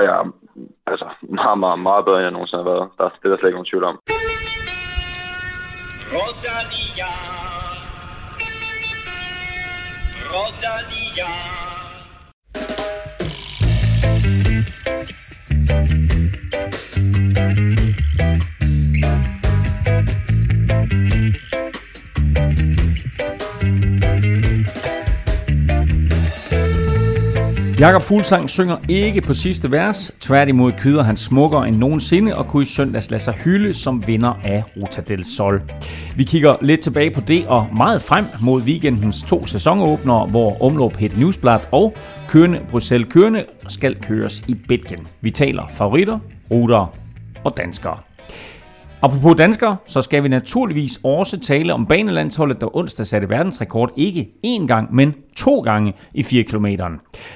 og jeg er altså, meget, meget, meget bedre, end jeg nogensinde har været. Der, det er der slet ikke nogen tvivl om. Rodania. Rodania. Jakob Fuglsang synger ikke på sidste vers. Tværtimod kyder han smukkere end nogensinde og kunne i søndags lade sig hylde som vinder af Ruta del Sol. Vi kigger lidt tilbage på det og meget frem mod weekendens to sæsonåbnere, hvor omlop Het Newsblad og Kørende Bruxelles Kørende skal køres i Belgien. Vi taler favoritter, ruter og danskere. Apropos danskere, så skal vi naturligvis også tale om banelandsholdet, der onsdag satte verdensrekord ikke én gang, men to gange i 4 km.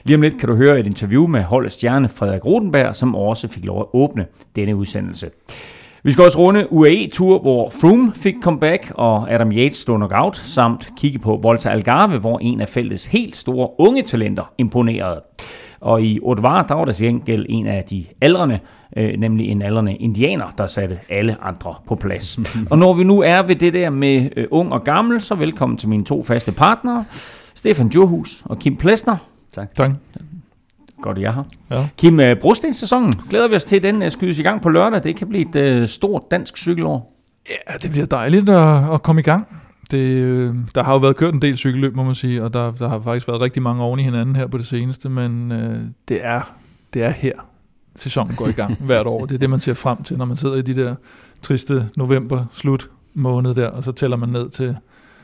Lige om lidt kan du høre et interview med holdets stjerne Frederik Rodenberg, som også fik lov at åbne denne udsendelse. Vi skal også runde UAE-tur, hvor Froome fik comeback, og Adam Yates stod knockout, samt kigge på Volta Algarve, hvor en af feltets helt store unge talenter imponerede. Og i Otvar, der var der til gengæld en af de aldrende, øh, nemlig en aldrende indianer, der satte alle andre på plads. og når vi nu er ved det der med øh, ung og gammel, så velkommen til mine to faste partnere, Stefan Djurhus og Kim Plesner. Tak. Tak. Godt, jeg har. Ja. Kim, uh, brostensæsonen glæder vi os til, den uh, skydes i gang på lørdag. Det kan blive et uh, stort dansk cykelår. Ja, det bliver dejligt at, at komme i gang. Det, der har jo været kørt en del cykelløb, må man sige, og der, der har faktisk været rigtig mange oven i hinanden her på det seneste, men øh, det, er, det er her, sæsonen går i gang hvert år. Det er det, man ser frem til, når man sidder i de der triste november slut måned der, og så tæller man ned til,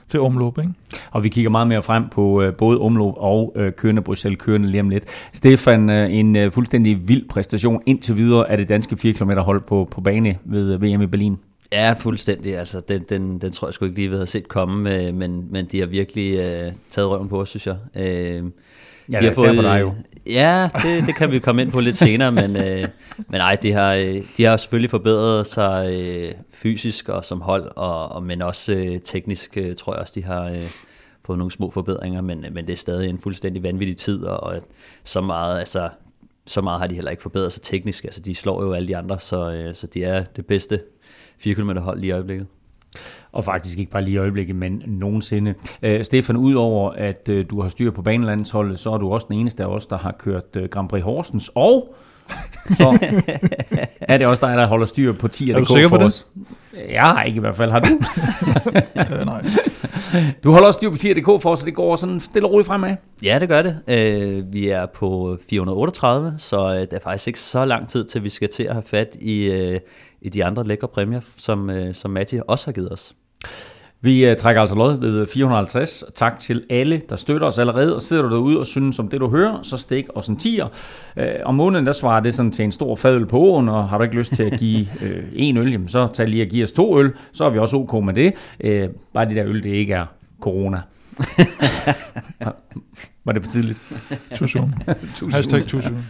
til omløb. Ikke? Og vi kigger meget mere frem på øh, både omløb og øh, kørende Bruxelles kørende lige om lidt. Stefan, øh, en øh, fuldstændig vild præstation indtil videre af det danske 4 km hold på, på bane ved øh, VM i Berlin. Ja, fuldstændig. Altså, den, den, den tror jeg sgu ikke lige, vi havde set komme, øh, men, men de har virkelig øh, taget røven på os, synes jeg. Øh, ja, de har fået, på dig jo. Ja, det, det kan vi komme ind på lidt senere, men, øh, men ej, de har, øh, de har selvfølgelig forbedret sig øh, fysisk og som hold, og, og men også øh, teknisk øh, tror jeg også, de har øh, fået nogle små forbedringer, men, men det er stadig en fuldstændig vanvittig tid, og, og så meget, altså så meget har de heller ikke forbedret sig teknisk. Altså, de slår jo alle de andre, så, øh, så de er det bedste 4 km hold lige i øjeblikket. Og faktisk ikke bare lige i øjeblikket, men nogensinde. Uh, Stefan, udover at uh, du har styr på banelandsholdet, så er du også den eneste af os, der har kørt uh, Grand Prix Horsens, og så er det også dig, der holder styr på 10 Er du sikker på det? Os. Jeg har ikke i hvert fald. Har du? øh, nej. Du holder også styr på 10.dk for os, så det går sådan stille og roligt fremad. Ja, det gør det. Øh, vi er på 438, så øh, det er faktisk ikke så lang tid, til vi skal til at have fat i, øh, i de andre lækre præmier, som, øh, som Matti også har givet os. Vi uh, trækker altså lod ved 450. Tak til alle, der støtter os allerede. Og sidder du derude og synes om det, du hører, så stik os en tier. Uh, om måneden, der svarer det sådan til en stor fadøl på åen, og har du ikke lyst til at give uh, en øl, jamen, så tag lige og giv os to øl. Så er vi også ok med det. Uh, bare de der øl, det ikke er corona. Var det for tidligt? Too soon. Hashtag too soon.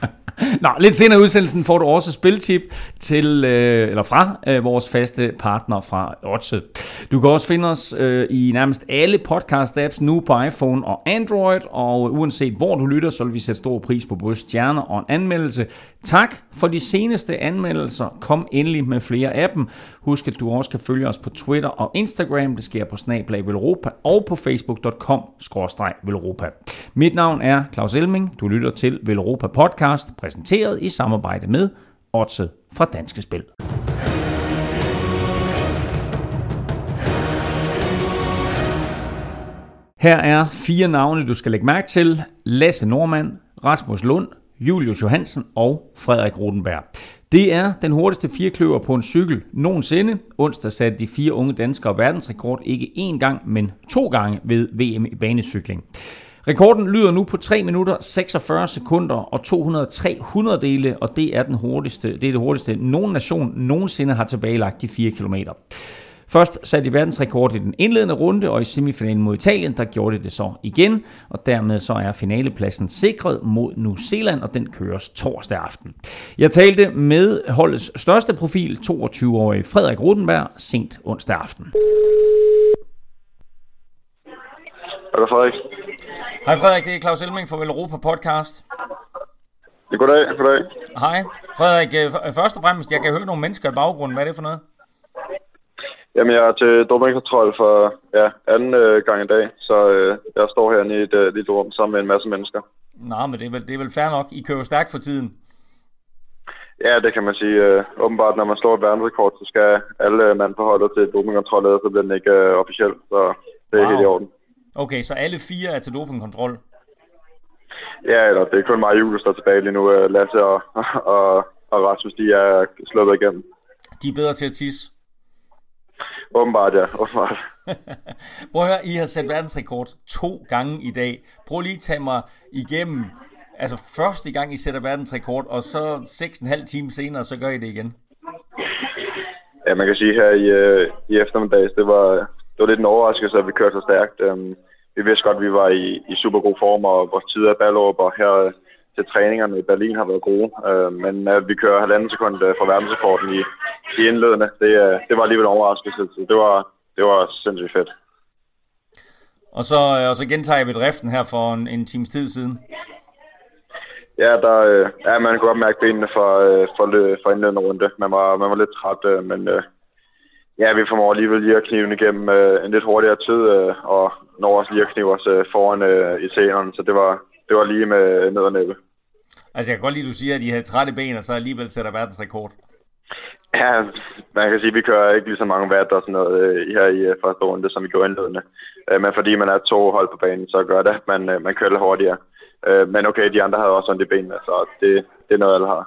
Nå, lidt senere i udsendelsen får du også spiltip til, øh, eller fra øh, vores faste partner fra Otse. Du kan også finde os øh, i nærmest alle podcast-apps nu på iPhone og Android, og uanset hvor du lytter, så vil vi sætte stor pris på både stjerner og en anmeldelse. Tak for de seneste anmeldelser. Kom endelig med flere af dem. Husk, at du også kan følge os på Twitter og Instagram. Det sker på Snablag Velropa og på facebook.com-velropa. Mit navn er Claus Elming. Du lytter til Velropa Podcast, præsenteret i samarbejde med Otse fra Danske Spil. Her er fire navne, du skal lægge mærke til. Lasse Normand, Rasmus Lund, Julius Johansen og Frederik Rodenberg. Det er den hurtigste firekløver på en cykel nogensinde. Onsdag satte de fire unge danskere verdensrekord ikke én gang, men to gange ved VM i banecykling. Rekorden lyder nu på 3 minutter, 46 sekunder og 203 hundreddele, og det er, den hurtigste, det er det hurtigste, nogen nation nogensinde har tilbagelagt de 4 kilometer. Først satte de verdensrekord i den indledende runde, og i semifinalen mod Italien, der gjorde de det så igen, og dermed så er finalepladsen sikret mod New Zealand, og den køres torsdag aften. Jeg talte med holdets største profil, 22-årige Frederik Rudenberg, sent onsdag aften. Hej Frederik. Hej Frederik, det er Claus Elming fra Europa Podcast. Goddag, goddag. Hej. Frederik, øh, først og fremmest, jeg kan høre nogle mennesker i baggrunden. Hvad er det for noget? Jamen, jeg er til dopingkontrol for ja, anden øh, gang i dag, så øh, jeg står herinde i et øh, lille rum sammen med en masse mennesker. Nå, men det er vel, det er vel fair nok. I kører stærkt for tiden. Ja, det kan man sige. Øh, åbenbart, når man slår et verdensrekord, så skal alle mand på holdet til dopingkontrol, så bliver den ikke øh, officiel, så det er wow. helt i orden. Okay, så alle fire er til dopingkontrol? Ja, eller det er kun mig og Julius, der er tilbage lige nu. Øh, Lasse og, og, og Rasmus, de er sluppet igennem. De er bedre til at tisse? Åbenbart, ja. Åbenbart. Prøv at høre, I har sat verdensrekord to gange i dag. Prøv lige at tage mig igennem. Altså første gang, I sætter verdensrekord, og så 6,5 timer senere, så gør I det igen. Ja, man kan sige her i, øh, i eftermiddags, det var, det var lidt en overraskelse, at vi kørte så stærkt. Um, vi vidste godt, at vi var i, i super god form, og vores tid af ballåber her øh, til træningerne i Berlin har været gode. Uh, men at vi kører halvanden sekund fra verdensrekorden i, i indledende, det, uh, det var alligevel en overraskelse. Så det var, det var sindssygt fedt. Og så, og så gentager vi driften her for en, en times tid siden. Ja, der, ja, man kunne godt mærke benene for, for, for indledende runde. Man var, man var lidt træt, men ja, vi formår alligevel lige at knive den igennem en lidt hurtigere tid, og når også lige at knive os foran i scenerne, så det var, det var lige med ned og næppe. Altså, jeg kan godt lide, at du siger, at I havde trætte ben, og så alligevel sætter verdensrekord. Ja, man kan sige, at vi kører ikke lige så mange watt og sådan noget her i første runde, som vi gjorde indledende. Men fordi man er to hold på banen, så gør det, at man, man kører lidt hurtigere. Men okay, de andre havde også ondt i benene, så det, det er noget, alle har.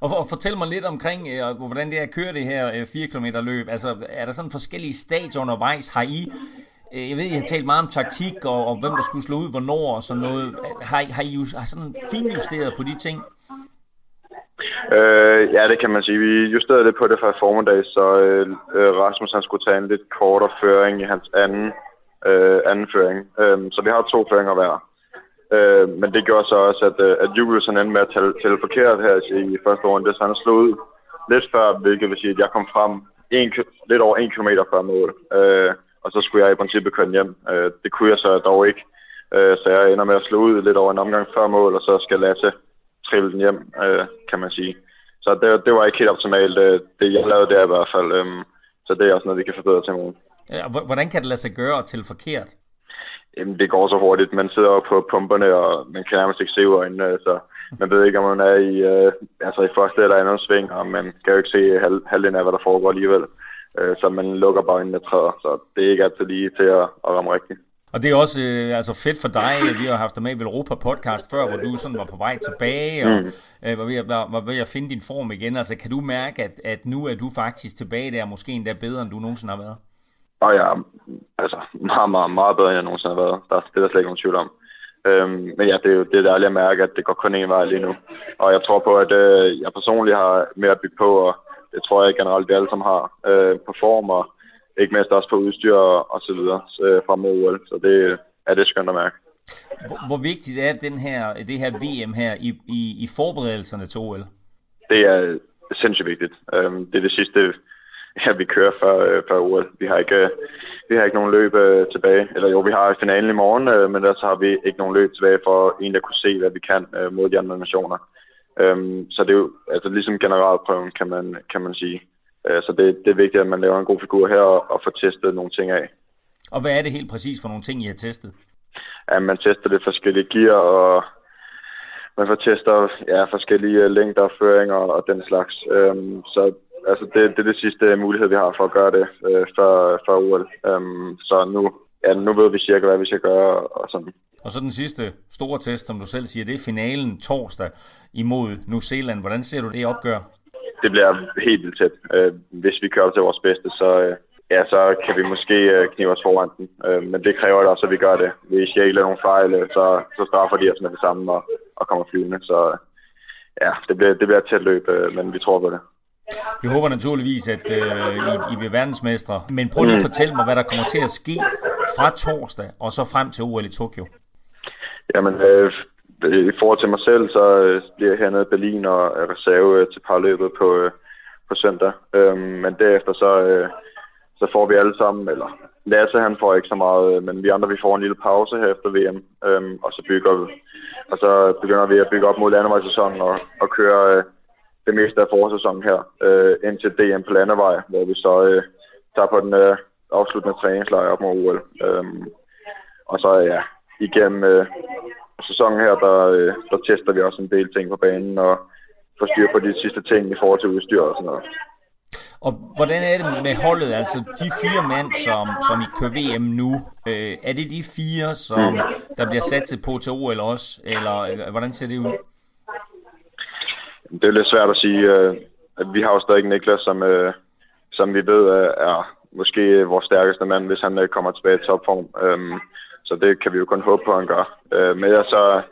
Og, og fortæl mig lidt omkring, øh, hvordan det er at køre det her øh, 4 km løb. Altså, er der sådan forskellige stadier undervejs? Har I, øh, Øh, jeg ved, I har talt meget om taktik, og, og hvem der skulle slå ud, hvornår og sådan noget. Har, har I har sådan finjusteret på de ting? Øh, ja, det kan man sige. Vi justerede det på det fra formiddag, så øh, øh, Rasmus han skulle tage en lidt kortere føring i hans anden, øh, anden føring. Øh, så vi har to føringer hver. Øh, men det gjorde så også, at, øh, at Julius han endte med at tælle, tælle forkert her i første runde, så han slog ud lidt før, hvilket vil sige, at jeg kom frem en, lidt over en kilometer før mål. Øh, og så skulle jeg i princippet køre hjem. Øh, det kunne jeg så dog ikke. Øh, så jeg ender med at slå ud lidt over en omgang før mål, og så skal Lasse trille den hjem, øh, kan man sige. Så det, det var ikke helt optimalt. Øh, det jeg lavede der i hvert fald. Øh, så det er også noget, vi kan forbedre til morgen. Ja, hvordan kan det lade sig gøre til forkert? Jamen, det går så hurtigt. Man sidder jo på pumperne, og man kan nærmest ikke se øjnene, så man ved ikke, om man er i, øh, altså i første eller andet sving, og man kan jo ikke se halv, halvdelen af, hvad der foregår alligevel. Øh, så man lukker bare øjnene træder, så det er ikke altid lige til at, at ramme rigtigt. Og det er også øh, altså fedt for dig, vi har haft dig med i Europa podcast før, hvor du sådan var på vej tilbage, og mm. øh, var, ved at, var, var ved at finde din form igen. Altså kan du mærke, at, at nu er du faktisk tilbage der, måske endda bedre, end du nogensinde har været? Og ja, altså meget, meget, meget bedre, end jeg nogensinde har været. Der, det er der slet ikke nogen tvivl om. Øhm, men ja, det er jo det er dejligt at mærke, at det går kun en vej lige nu. Og jeg tror på, at øh, jeg personligt har mere at bygge på, og det tror jeg generelt, vi alle sammen har øh, på form, og ikke mindst også på udstyr og, og så videre øh, fra mod OL. Så det er det skønt at mærke. Hvor, hvor vigtigt er den her, det her VM her i, i, i forberedelserne til OL? Det er sindssygt vigtigt. Øhm, det er det sidste, ja, vi kører før, øh, før OL. Vi har ikke, vi har ikke nogen løb øh, tilbage. Eller jo, vi har finalen i morgen, øh, men ellers har vi ikke nogen løb tilbage for en, der kunne se, hvad vi kan øh, mod de andre nationer. Øhm, så det er jo altså, ligesom generalprøven, kan man, kan man sige. Øh, så det, det er vigtigt, at man laver en god figur her og, og får testet nogle ting af. Og hvad er det helt præcis for nogle ting, I har testet? Ja, man tester lidt forskellige gear, og man får tester ja, forskellige længder, føringer og den slags. Øhm, så altså det, det er det sidste mulighed, vi har for at gøre det øh, før, før OL. Øhm, så nu, ja, nu ved vi cirka, hvad vi skal gøre. Og, sådan. Og så den sidste store test, som du selv siger, det er finalen torsdag imod New Zealand. Hvordan ser du det opgør? Det bliver helt vildt tæt. Øh, hvis vi kører til vores bedste, så, øh, ja, så kan vi måske øh, knive os foran den. Men det kræver også, at vi gør det. Hvis jeg ikke laver nogle fejl, så, så straffer de os med det samme og, og kommer flyvende. Så ja, det bliver, det bliver et tæt løb, men vi tror på det. Vi håber naturligvis, at øh, I, I bliver verdensmestre. Men prøv lige at mm. fortælle mig, hvad der kommer til at ske fra torsdag og så frem til OL i Tokyo. Jamen, øh, øh, i forhold til mig selv, så øh, bliver jeg hernede i Berlin og er reserve øh, til parløbet på, øh, på søndag. Øh, men derefter så, øh, så får vi alle sammen, eller Lasse han får ikke så meget, øh, men vi andre vi får en lille pause her efter VM, øhm, og så bygger vi, og så begynder vi at bygge op mod landevejssæsonen og, og køre øh, det meste af forårssæsonen her øh, ind til DM på landevej, hvor vi så øh, tager på den øh, afsluttende træningslejr op mod OL. Øhm, og så ja, igennem øh, sæsonen her, der, øh, der tester vi også en del ting på banen og får styr på de sidste ting i forhold til udstyr og sådan noget. Og hvordan er det med holdet? Altså de fire mænd, som, som I kører VM nu, øh, er det de fire, som mm. der bliver sat på til OL også? Eller øh, hvordan ser det ud? Det er lidt svært at sige. Øh, vi har jo stadig Niklas, som, øh, som vi ved er måske vores stærkeste mand, hvis han kommer tilbage i topform. Øhm, så det kan vi jo kun håbe på, at han gør. Øh, men så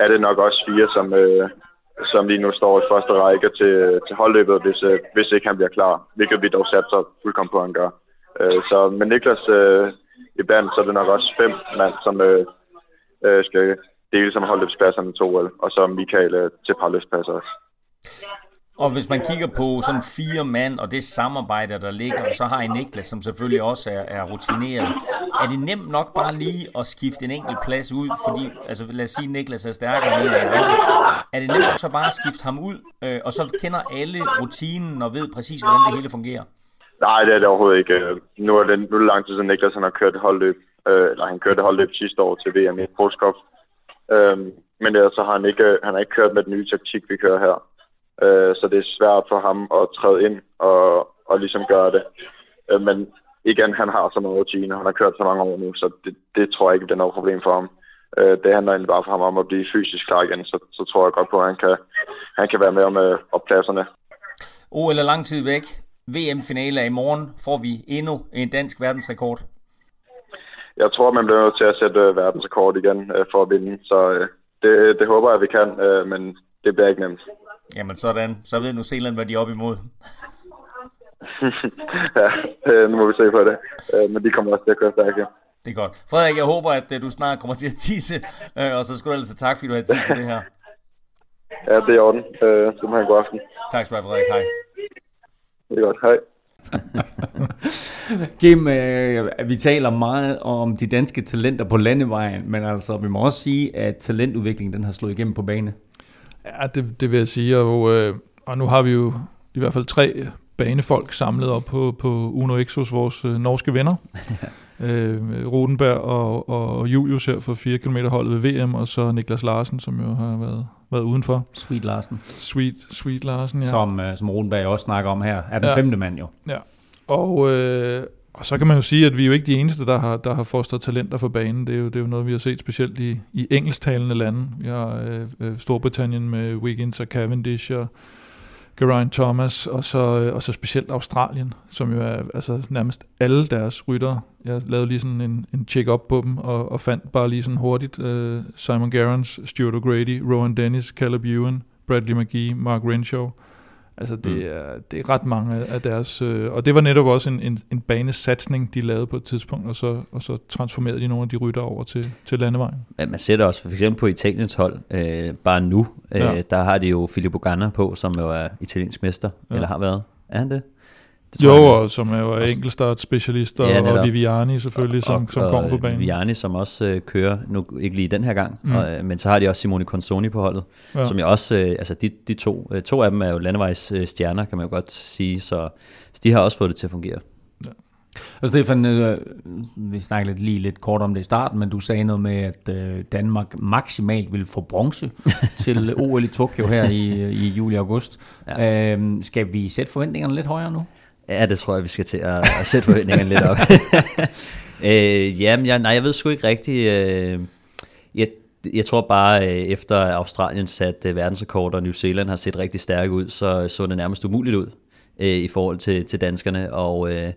er det nok også fire, som, øh, som lige nu står i første række til, til holdløbet, hvis, øh, hvis ikke han bliver klar, hvilket vi dog satser fuldkommen på, at han gør. Øh, så med Niklas øh, i band, så er det nok også fem mand, som øh, øh, skal dele som holdløbspladserne to, og så Michael øh, til parløbspladser også. Og hvis man kigger på sådan fire mand og det samarbejde, der ligger, og så har I Niklas, som selvfølgelig også er, er rutineret. Er det nemt nok bare lige at skifte en enkelt plads ud? Fordi, altså lad os sige, at Niklas er stærkere end en af andre. Er det nemt nok så bare at skifte ham ud, øh, og så kender alle rutinen og ved præcis, hvordan det hele fungerer? Nej, det er det overhovedet ikke. Nu er det, nu er det lang tid siden Niklas han har kørt holdløb, øh, eller han kørte holdløb sidste år til VM i Polskov. Øh, men ellers så har han ikke, han har ikke kørt med den nye taktik, vi kører her. Øh, så det er svært for ham at træde ind og, og ligesom gøre det. Øh, men igen, han har så meget rutine, han har kørt så mange år nu, så det, det tror jeg ikke bliver noget problem for ham. Øh, det handler egentlig bare for ham om at blive fysisk klar igen, så, så tror jeg godt på, at han kan, han kan være med om, øh, op pladserne. OL er lang tid væk. VM-finale er i morgen. Får vi endnu en dansk verdensrekord? Jeg tror, man bliver nødt til at sætte øh, verdensrekord igen øh, for at vinde, så øh, det, det håber jeg, vi kan, øh, men det bliver ikke nemt. Jamen sådan, så ved nu Zealand, hvad de er op imod. ja, øh, nu må vi se på det. Øh, men de kommer også til at køre stærkt, ja. Det er godt. Frederik, jeg håber, at øh, du snart kommer til at tisse, og så skal du altså tak, fordi du har tid til det her. Ja, det er i orden. Øh, så må have en god aften. Tak skal du have, Frederik. Hej. Det er godt. Hej. Kim, øh, vi taler meget om de danske talenter på landevejen, men altså, vi må også sige, at talentudviklingen den har slået igennem på bane. Ja, det, det vil jeg sige, og, øh, og nu har vi jo i hvert fald tre banefolk samlet op på, på Uno X hos vores øh, norske venner. øh, Rodenberg og, og Julius her for 4 km holdet ved VM, og så Niklas Larsen, som jo har været, været udenfor. Sweet Larsen. Sweet, Sweet Larsen, ja. Som, øh, som Rodenberg også snakker om her, er den ja. femte mand jo. Ja, og, øh, og så kan man jo sige, at vi er jo ikke de eneste, der har, der har fostret talenter for banen. Det er, jo, det er jo noget, vi har set specielt i, i engelsktalende lande. Vi har øh, øh, Storbritannien med Wiggins og Cavendish og Geraint Thomas, og så, øh, og så specielt Australien, som jo er altså, nærmest alle deres ryttere. Jeg lavede lige sådan en, en check-up på dem, og, og fandt bare lige sådan hurtigt øh, Simon Gerrans, Stuart O'Grady, Rowan Dennis, Caleb Ewan, Bradley McGee, Mark Renshaw. Altså det, mm. er, det er ret mange af deres, øh, og det var netop også en, en, en banesatsning, de lavede på et tidspunkt, og så, og så transformerede de nogle af de rytter over til, til landevejen. Ja, man ser det også for eksempel på Italiens hold, øh, bare nu, øh, ja. der har de jo Filippo Ganna på, som jo er italiensk mester, ja. eller har været. Er han det? Det jo, og som er jo enkeltstart specialist, og, ja, og Viviani selvfølgelig, som, og, som kommer for banen. Viviani, som også øh, kører, nu ikke lige den her gang, mm. og, øh, men så har de også Simone Consoni på holdet, ja. som jeg også, øh, altså de, de to, øh, to af dem er jo landevejs øh, stjerner, kan man jo godt sige, så, så de har også fået det til at fungere. Ja. Og Stefan, øh, vi snakkede lidt, lige lidt kort om det i starten, men du sagde noget med, at øh, Danmark maksimalt vil få bronze til OL i Tokyo her i, i juli-august. Ja. Øh, skal vi sætte forventningerne lidt højere nu? Ja, det tror jeg, vi skal til at, at sætte forventningerne lidt op. øh, jamen, jeg, nej, jeg ved sgu ikke rigtigt. Øh, jeg, jeg tror bare, øh, efter Australien satte øh, verdensrekord, og New Zealand har set rigtig stærke ud, så så det nærmest umuligt ud øh, i forhold til, til danskerne. Og øh,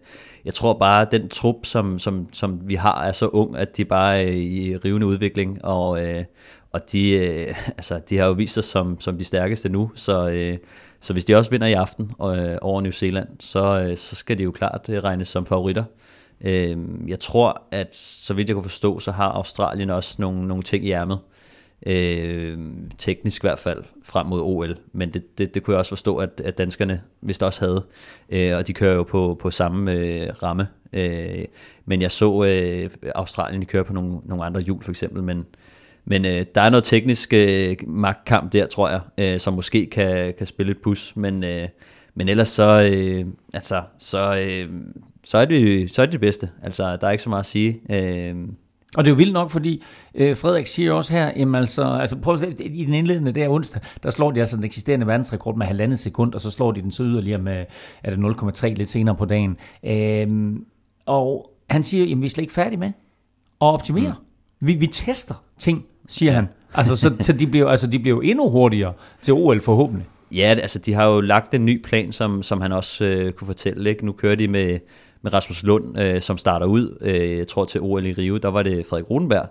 jeg tror bare, at den trup, som, som, som vi har, er så ung, at de bare er i rivende udvikling. Og, øh, og de, øh, altså, de har jo vist sig som, som de stærkeste nu, så... Øh, så hvis de også vinder i aften øh, over New Zealand, så, øh, så skal de jo klart øh, regnes som favoritter. Øh, jeg tror, at så vidt jeg kunne forstå, så har Australien også nogle, nogle ting i ærmet. Øh, teknisk i hvert fald frem mod OL, men det, det, det kunne jeg også forstå, at, at danskerne vist også havde, øh, og de kører jo på, på samme øh, ramme Øh, men jeg så øh, Australien køre på nogle, nogle andre hjul for eksempel, men, men øh, der er noget teknisk øh, magtkamp der, tror jeg, øh, som måske kan, kan spille et pus, men, øh, men ellers så, øh, altså, så, øh, så, er det, så er det det bedste. Altså, der er ikke så meget at sige. Øh, og det er jo vildt nok, fordi øh, Frederik siger også her, jamen altså, altså prøv i den indledende der onsdag, der slår de altså den eksisterende verdensrekord med halvandet sekund, og så slår de den så yderligere med, er det 0,3 lidt senere på dagen. Øh, og han siger, jamen vi er slet ikke færdige med at optimere. Mm. Vi, vi tester ting, siger ja. han. Altså, så, så de, bliver, altså, de bliver endnu hurtigere til OL forhåbentlig. Ja, altså de har jo lagt en ny plan, som, som han også øh, kunne fortælle. Ikke? Nu kører de med, med Rasmus Lund, øh, som starter ud. Øh, jeg tror til OL i Rio, der var det Frederik Rodenberg,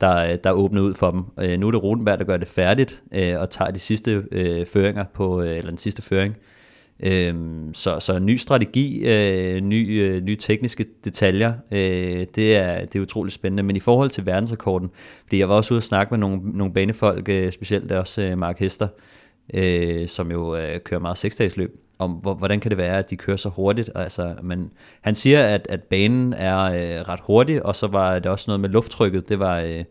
der, der åbnede ud for dem. Øh, nu er det Rodenberg, der gør det færdigt øh, og tager de sidste øh, føringer på, øh, eller den sidste føring. Øh, så, så en ny strategi, øh, ny, øh, nye tekniske detaljer, øh, det, er, det er utroligt spændende. Men i forhold til verdensrekorden, fordi jeg var også ude og snakke med nogle, nogle banefolk, øh, specielt også øh, Mark Hester, øh, som jo øh, kører meget seksdagsløb, om hvordan kan det være, at de kører så hurtigt. Altså, men han siger, at, at banen er øh, ret hurtig, og så var det også noget med lufttrykket. Det var, øh,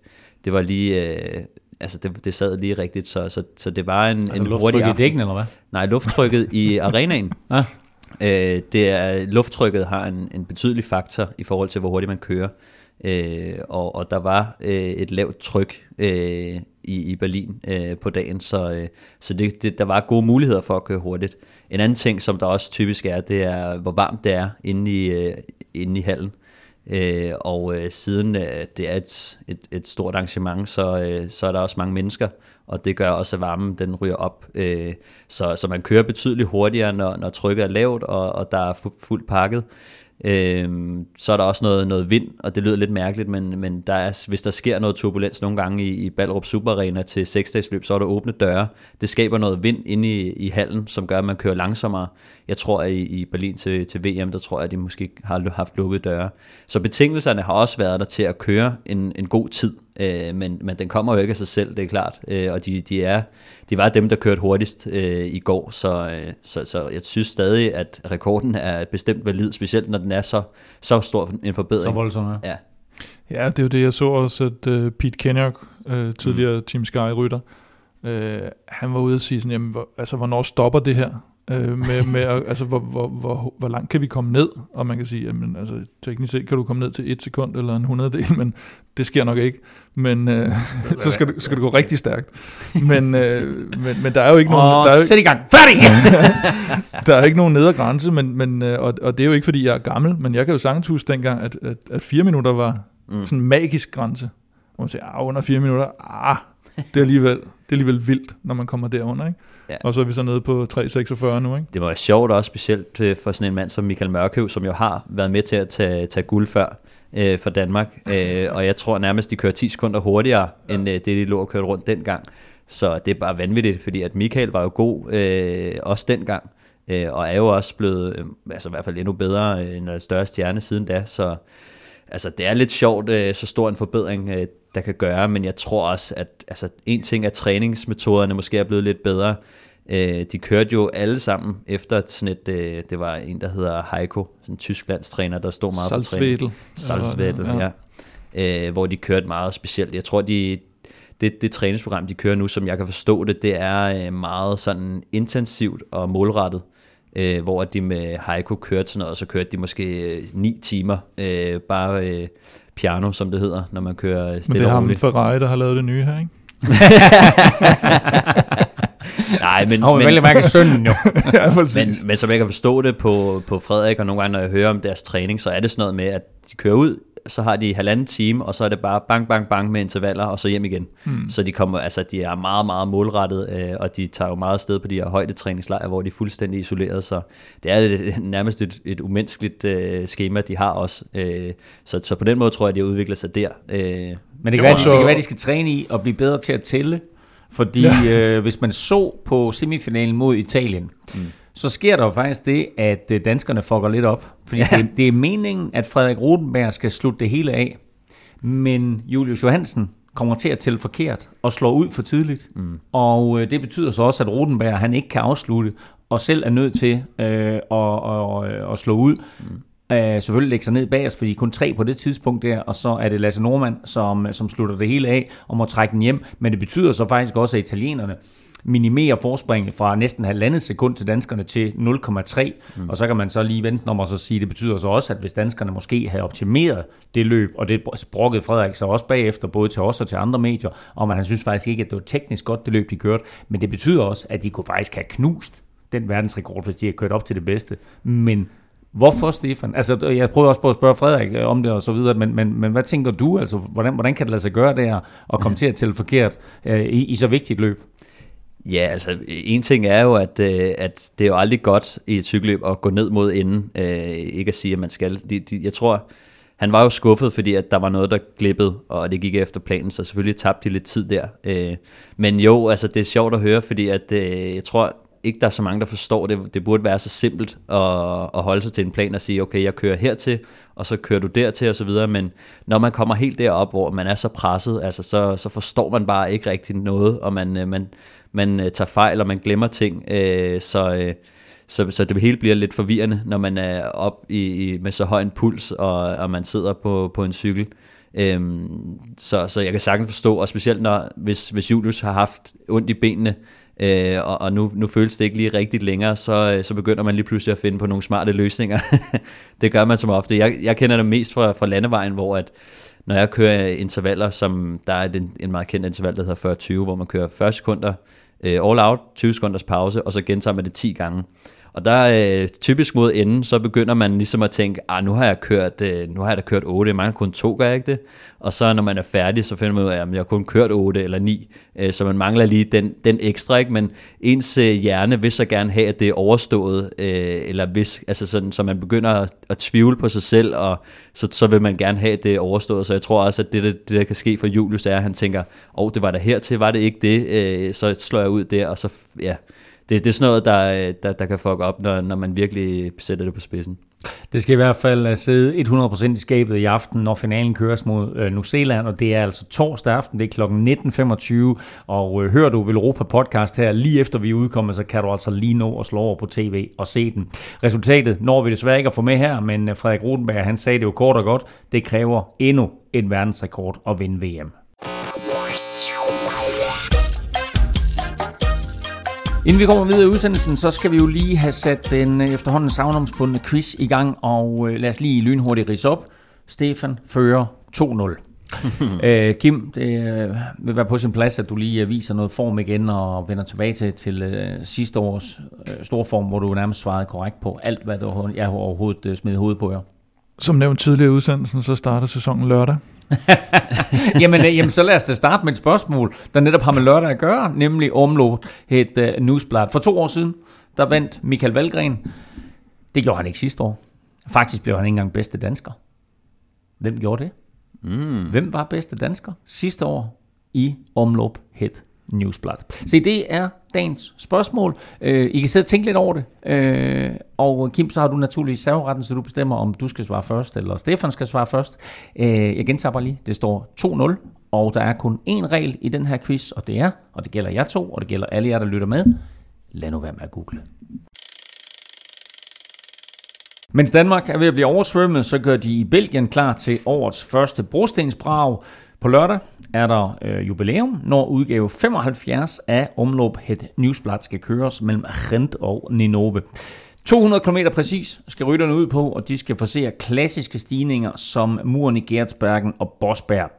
det var lige... Øh, altså det, det sad lige rigtigt, så, så, så det var en, altså en hurtig aften. i dækken, eller hvad? Nej, lufttrykket i arenaen. ah. øh, det er, lufttrykket har en, en betydelig faktor i forhold til, hvor hurtigt man kører. Øh, og, og der var øh, et lavt tryk øh, i, i Berlin øh, på dagen, så, øh, så det, det, der var gode muligheder for at køre hurtigt. En anden ting, som der også typisk er, det er, hvor varmt det er inde i, øh, inde i hallen. Øh, og øh, siden øh, det er et, et, et stort arrangement, så, øh, så er der også mange mennesker, og det gør også, at varmen den ryger op. Øh, så, så man kører betydeligt hurtigere, når, når trykket er lavt, og, og der er fu- fuldt pakket. Øhm, så er der også noget, noget vind, og det lyder lidt mærkeligt, men, men der er, hvis der sker noget turbulens nogle gange i, i Ballerup Super Arena til seksdagsløb, så er der åbne døre. Det skaber noget vind inde i, i hallen, som gør, at man kører langsommere. Jeg tror, at i, i Berlin til, til VM, der tror jeg, at de måske har haft lukket døre. Så betingelserne har også været der til at køre en, en god tid, øh, men, men den kommer jo ikke af sig selv, det er klart. Øh, og de, de, er, de var dem, der kørte hurtigst øh, i går, så, øh, så, så jeg synes stadig, at rekorden er bestemt valid, specielt når den er så, så stor en forbedring. Så voldsom, ja. ja. Ja, det er jo det, jeg så også, at uh, Pete Kenyock, uh, tidligere mm. Team Sky-rytter, uh, han var ude og sige sådan, jamen, hvor, altså, hvornår stopper det her? Øh, med, med altså, hvor, hvor, hvor, hvor langt kan vi komme ned? Og man kan sige, jamen, altså, teknisk set kan du komme ned til et sekund eller en hundreddel, men det sker nok ikke. Men øh, så skal, du, skal det gå rigtig stærkt. Men, øh, men, men der er jo ikke nogen... Og der er, sæt i gang. Færdig! der er ikke nogen nedre grænse, men, men, øh, og, og det er jo ikke, fordi jeg er gammel, men jeg kan jo sagtens huske dengang, at, at, at fire minutter var mm. sådan en magisk grænse. Og man siger, ah, under fire minutter, ah, det er alligevel, det er alligevel vildt, når man kommer derunder, ikke? Ja. Og så er vi så nede på 3,46 nu, ikke? Det var sjovt også, specielt øh, for sådan en mand som Michael Mørkøv, som jo har været med til at tage, tage guld før øh, for Danmark. øh, og jeg tror nærmest, de kører 10 sekunder hurtigere, ja. end øh, det, de lå og kørte rundt dengang. Så det er bare vanvittigt, fordi at Michael var jo god øh, også dengang, øh, og er jo også blevet, øh, altså i hvert fald endnu bedre, øh, en større stjerne siden da, så altså, det er lidt sjovt, øh, så stor en forbedring, øh, der kan gøre, men jeg tror også, at altså, en ting er, at træningsmetoderne måske er blevet lidt bedre. Øh, de kørte jo alle sammen efter sådan et, øh, det var en, der hedder Heiko, sådan en tysk landstræner, der stod meget Salzwedel. på træning. Salzwedel. ja. ja. Øh, hvor de kørte meget specielt. Jeg tror, de, det, det træningsprogram, de kører nu, som jeg kan forstå det, det er øh, meget sådan intensivt og målrettet øh, hvor de med Heiko kørte sådan noget, og så kørte de måske 9 øh, timer, øh, bare øh, piano, som det hedder, når man kører stille Men det er ham Ferrari, der har lavet det nye her, ikke? Nej, men... Oh, men vælger mærke sønnen jo. ja, men, men som jeg kan forstå det på, på Frederik, og nogle gange, når jeg hører om deres træning, så er det sådan noget med, at de kører ud så har de halvanden time, og så er det bare bang, bang, bang med intervaller, og så hjem igen. Mm. Så de kommer, altså de er meget, meget målrettet, øh, og de tager jo meget sted på de her højdetræningslejre, hvor de er fuldstændig isoleret, så det er et, nærmest et, et umenneskeligt øh, schema, de har også. Øh, så, så på den måde tror jeg, de har udviklet sig der. Øh. Men det kan, være, de, det kan være, de skal træne i at blive bedre til at tælle, fordi ja. øh, hvis man så på semifinalen mod Italien, mm så sker der jo faktisk det, at øh, danskerne fucker lidt op. Fordi ja. det, det er meningen, at Frederik Rodenberg skal slutte det hele af. Men Julius Johansen kommer til at tælle forkert og slår ud for tidligt. Mm. Og øh, det betyder så også, at Rodenberg han ikke kan afslutte, og selv er nødt til øh, at, at, at slå ud. Mm. øh, selvfølgelig lægge sig ned bag os, fordi kun tre på det tidspunkt der, og så er det Lasse Normand, som, som slutter det hele af og må trække den hjem. Men det betyder så faktisk også, at italienerne minimerer forspringet fra næsten halvandet sekund til danskerne til 0,3. Mm. Og så kan man så lige vente om og så sige, at det betyder så også, at hvis danskerne måske havde optimeret det løb, og det brokkede Frederik så også bagefter, både til os og til andre medier, og man han synes faktisk ikke, at det var teknisk godt, det løb, de kørte. Men det betyder også, at de kunne faktisk have knust den verdensrekord, hvis de har kørt op til det bedste. Men Hvorfor, Stefan? Altså, jeg prøvede også på at spørge Frederik øh, om det og så videre, men, men, men hvad tænker du? Altså, hvordan, hvordan kan det lade sig gøre det her, og komme til at tælle forkert øh, i, i så vigtigt løb? Ja, altså en ting er jo, at, øh, at det er jo aldrig godt i et cykelløb at gå ned mod enden. Øh, ikke at sige, at man skal. De, de, jeg tror, han var jo skuffet, fordi at der var noget, der glippede, og det gik efter planen, så selvfølgelig tabte de lidt tid der. Øh, men jo, altså det er sjovt at høre, fordi at, øh, jeg tror ikke, der er så mange, der forstår det. Det burde være så simpelt at, at holde sig til en plan og sige, okay, jeg kører hertil, og så kører du dertil og så videre, men når man kommer helt derop, hvor man er så presset, altså så, så forstår man bare ikke rigtig noget, og man, øh, man, man øh, tager fejl, og man glemmer ting, øh, så, øh, så, så det hele bliver lidt forvirrende, når man er op i, i, med så høj en puls, og, og man sidder på, på en cykel. Øhm, så, så jeg kan sagtens forstå, og specielt når, hvis, hvis Julius har haft ondt i benene, øh, og, og nu, nu føles det ikke lige rigtigt længere, så, øh, så begynder man lige pludselig at finde på nogle smarte løsninger. det gør man som ofte. Jeg, jeg kender det mest fra, fra landevejen, hvor at, når jeg kører intervaller, som der er en, en meget kendt interval, der hedder 40-20, hvor man kører 40 sekunder øh, all out, 20 sekunders pause, og så gentager man det 10 gange. Og der øh, typisk mod enden, så begynder man ligesom at tænke, ah, nu har jeg kørt, øh, nu har jeg da kørt 8, jeg mangler kun 2, gør jeg ikke det? Og så når man er færdig, så finder man ud af, at jeg har kun kørt 8 eller 9, øh, så man mangler lige den, den ekstra, ikke? Men ens øh, hjerne vil så gerne have, at det er overstået, øh, eller hvis, altså sådan, så man begynder at, at tvivle på sig selv, og så, så vil man gerne have, at det er overstået. Så jeg tror også, at det, det, det der kan ske for Julius, er, at han tænker, åh, oh, det var der hertil, var det ikke det? Øh, så slår jeg ud der, og så, ja, det, det er sådan noget, der, der, der kan fuck op, når, når man virkelig sætter det på spidsen. Det skal i hvert fald øh, sidde 100% i skabet i aften, når finalen køres mod øh, New Zealand, og det er altså torsdag aften, det er kl. 19.25, og øh, hører du Europa podcast her lige efter vi er udkommet, så kan du altså lige nå at slå over på tv og se den. Resultatet når vi desværre ikke at få med her, men øh, Frederik Rodenberg, han sagde det jo kort og godt, det kræver endnu en verdensrekord at vinde VM. Inden vi kommer videre i udsendelsen, så skal vi jo lige have sat den øh, efterhånden savnomsbundne quiz i gang, og øh, lad os lige lynhurtigt rise op. Stefan fører 2-0. øh, Kim, det øh, vil være på sin plads, at du lige øh, viser noget form igen og vender tilbage til, til øh, sidste års øh, storform, hvor du nærmest svarede korrekt på alt, hvad du, jeg overhovedet øh, smidt hovedet på jer. Som nævnt tidligere i udsendelsen, så starter sæsonen lørdag. jamen, øh, jamen, så lad os da starte med et spørgsmål, der netop har med lørdag at gøre, nemlig omlå et uh, newsblad. For to år siden, der vandt Michael Valgren. Det gjorde han ikke sidste år. Faktisk blev han ikke engang bedste dansker. Hvem gjorde det? Mm. Hvem var bedste dansker sidste år i omlop het Newsblad. Se, det er dagens spørgsmål. Øh, I kan sidde og tænke lidt over det. Øh, og Kim, så har du naturligvis serveretten, så du bestemmer, om du skal svare først, eller Stefan skal svare først. Øh, jeg gentager bare lige. Det står 2-0, og der er kun én regel i den her quiz, og det er, og det gælder jer to, og det gælder alle jer, der lytter med. Lad nu være med at google. Mens Danmark er ved at blive oversvømmet, så gør de i Belgien klar til årets første brostensbrag. På lørdag er der øh, jubilæum, når udgave 75 af Omlop Het Newsblad skal køres mellem Gent og Ninove. 200 km præcis skal rytterne ud på, og de skal forsere klassiske stigninger som muren i Gertsbergen og Bosberg.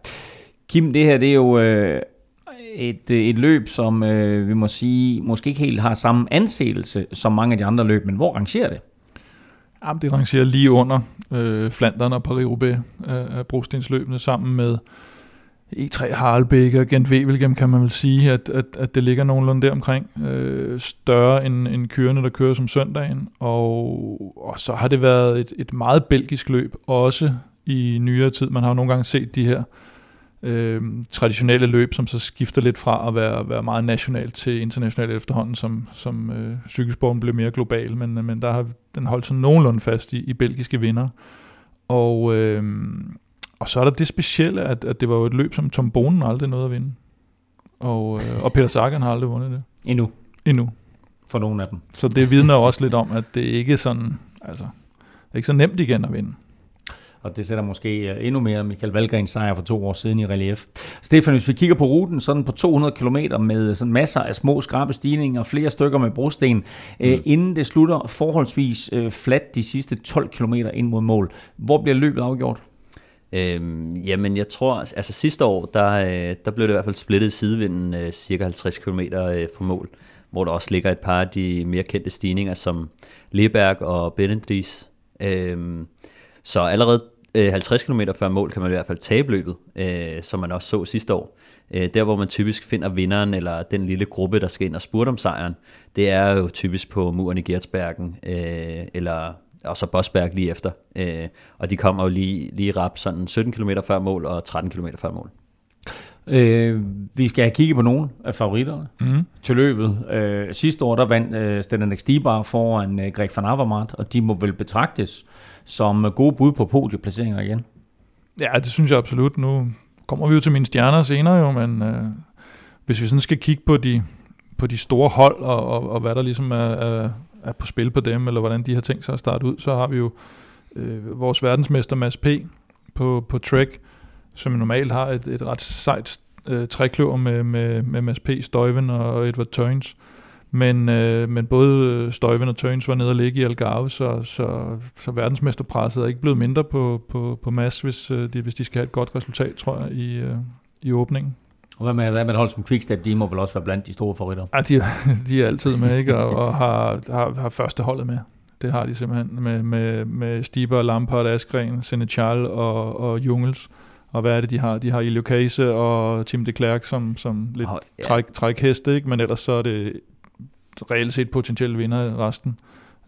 Kim, det her det er jo øh, et, øh, et løb, som øh, vi må sige, måske ikke helt har samme anseelse som mange af de andre løb, men hvor rangerer det? Jamen, det rangerer lige under øh, Flandern og Paris-Roubaix øh, brostensløbene sammen med E3 Harlbæk og Gent Wevelgem kan man vel sige, at, at, at det ligger nogenlunde der omkring. Øh, større end, end kørende, der kører som søndagen. Og, og så har det været et, et meget belgisk løb, også i nyere tid. Man har jo nogle gange set de her øh, traditionelle løb, som så skifter lidt fra at være, være meget nationalt til internationalt efterhånden, som, som øh, cykelsporten blev mere global. Men, men der har den holdt sig nogenlunde fast i, i belgiske vinder. Og... Øh, og så er der det specielle, at, at det var jo et løb, som Tom Bonen aldrig nåede at vinde. Og, øh, og Peter Sagan har aldrig vundet det. Endnu. Endnu. For nogle af dem. Så det vidner også lidt om, at det ikke er sådan, altså, ikke så nemt igen at vinde. Og det sætter måske øh, endnu mere Michael Valgrens sejr for to år siden i relief. Stefan, hvis vi kigger på ruten, sådan på 200 km med sådan masser af små skrabe stigninger, flere stykker med brosten, øh, mm. inden det slutter forholdsvis øh, fladt de sidste 12 km ind mod mål. Hvor bliver løbet afgjort? Øhm, jamen, jeg tror, altså sidste år, der, øh, der blev det i hvert fald splittet sidevinden øh, cirka 50 km øh, fra mål, hvor der også ligger et par af de mere kendte stigninger, som Leberg og Benendries. Øhm, så allerede 50 km før mål kan man i hvert fald tabe løbet, øh, som man også så sidste år. Øh, der, hvor man typisk finder vinderen, eller den lille gruppe, der skal ind og spurte om sejren, det er jo typisk på muren i Gertsbergen, øh, eller og så Bosberg lige efter. Øh, og de kommer jo lige, lige rap sådan 17 km før mål og 13 km før mål. Øh, vi skal have kigget på nogle af favoritterne mm. til løbet. Øh, sidste år der vandt øh, Stenan Stibar foran øh, Greg van Avermaet, og de må vel betragtes som gode bud på podieplaceringer igen. Ja, det synes jeg absolut. Nu kommer vi jo til mine stjerner senere jo, men øh, hvis vi sådan skal kigge på de, på de store hold, og, og, og hvad der ligesom er, er, er på spil på dem, eller hvordan de har tænkt sig at starte ud, så har vi jo øh, vores verdensmester Mads P. på, på Trek, som normalt har et, et ret sejt øh, trækløver med, med, med Mads P., Støjven og Edward Turns. Men, øh, men både Støjven og Turns var nede og ligge i Algarve, så, så, så verdensmesterpresset er ikke blevet mindre på, på, på Mads, hvis, øh, de, hvis de skal have et godt resultat, tror jeg, i, øh, i åbningen. Og hvad med, hvad med et hold som Quickstep, de må vel også være blandt de store favoritter? Ja, de, de er altid med, ikke? Og, og har, har, har første holdet med. Det har de simpelthen med, med, med Stiber, Lampard, Askren, Senechal og, og Jungels. Og hvad er det, de har? De har Ilio Case og Tim de Klerk som, som lidt oh, ja. træk, trækheste, ikke? men ellers så er det reelt set potentielle vinder resten.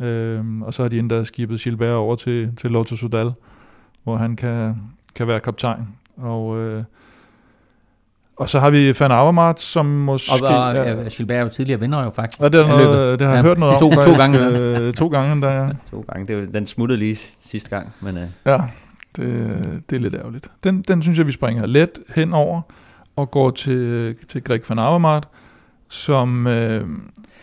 Øhm, og så har de endda skibet Gilbert over til, til Lotto Sudal, hvor han kan, kan være kaptajn. Og øh, og så har vi Van Avermaet, som måske... Og, og ja, Gilbert er jo tidligere vinder jo faktisk. Og det, er noget, det har jeg ja, hørt noget to, om. To gange. Øh, to gange, der, ja. To gange. Det var, den smuttede lige sidste gang. Men, uh... Ja, det, det er lidt ærgerligt. Den, den synes jeg, vi springer let henover og går til, til Greg Van Avermaet, som, øh,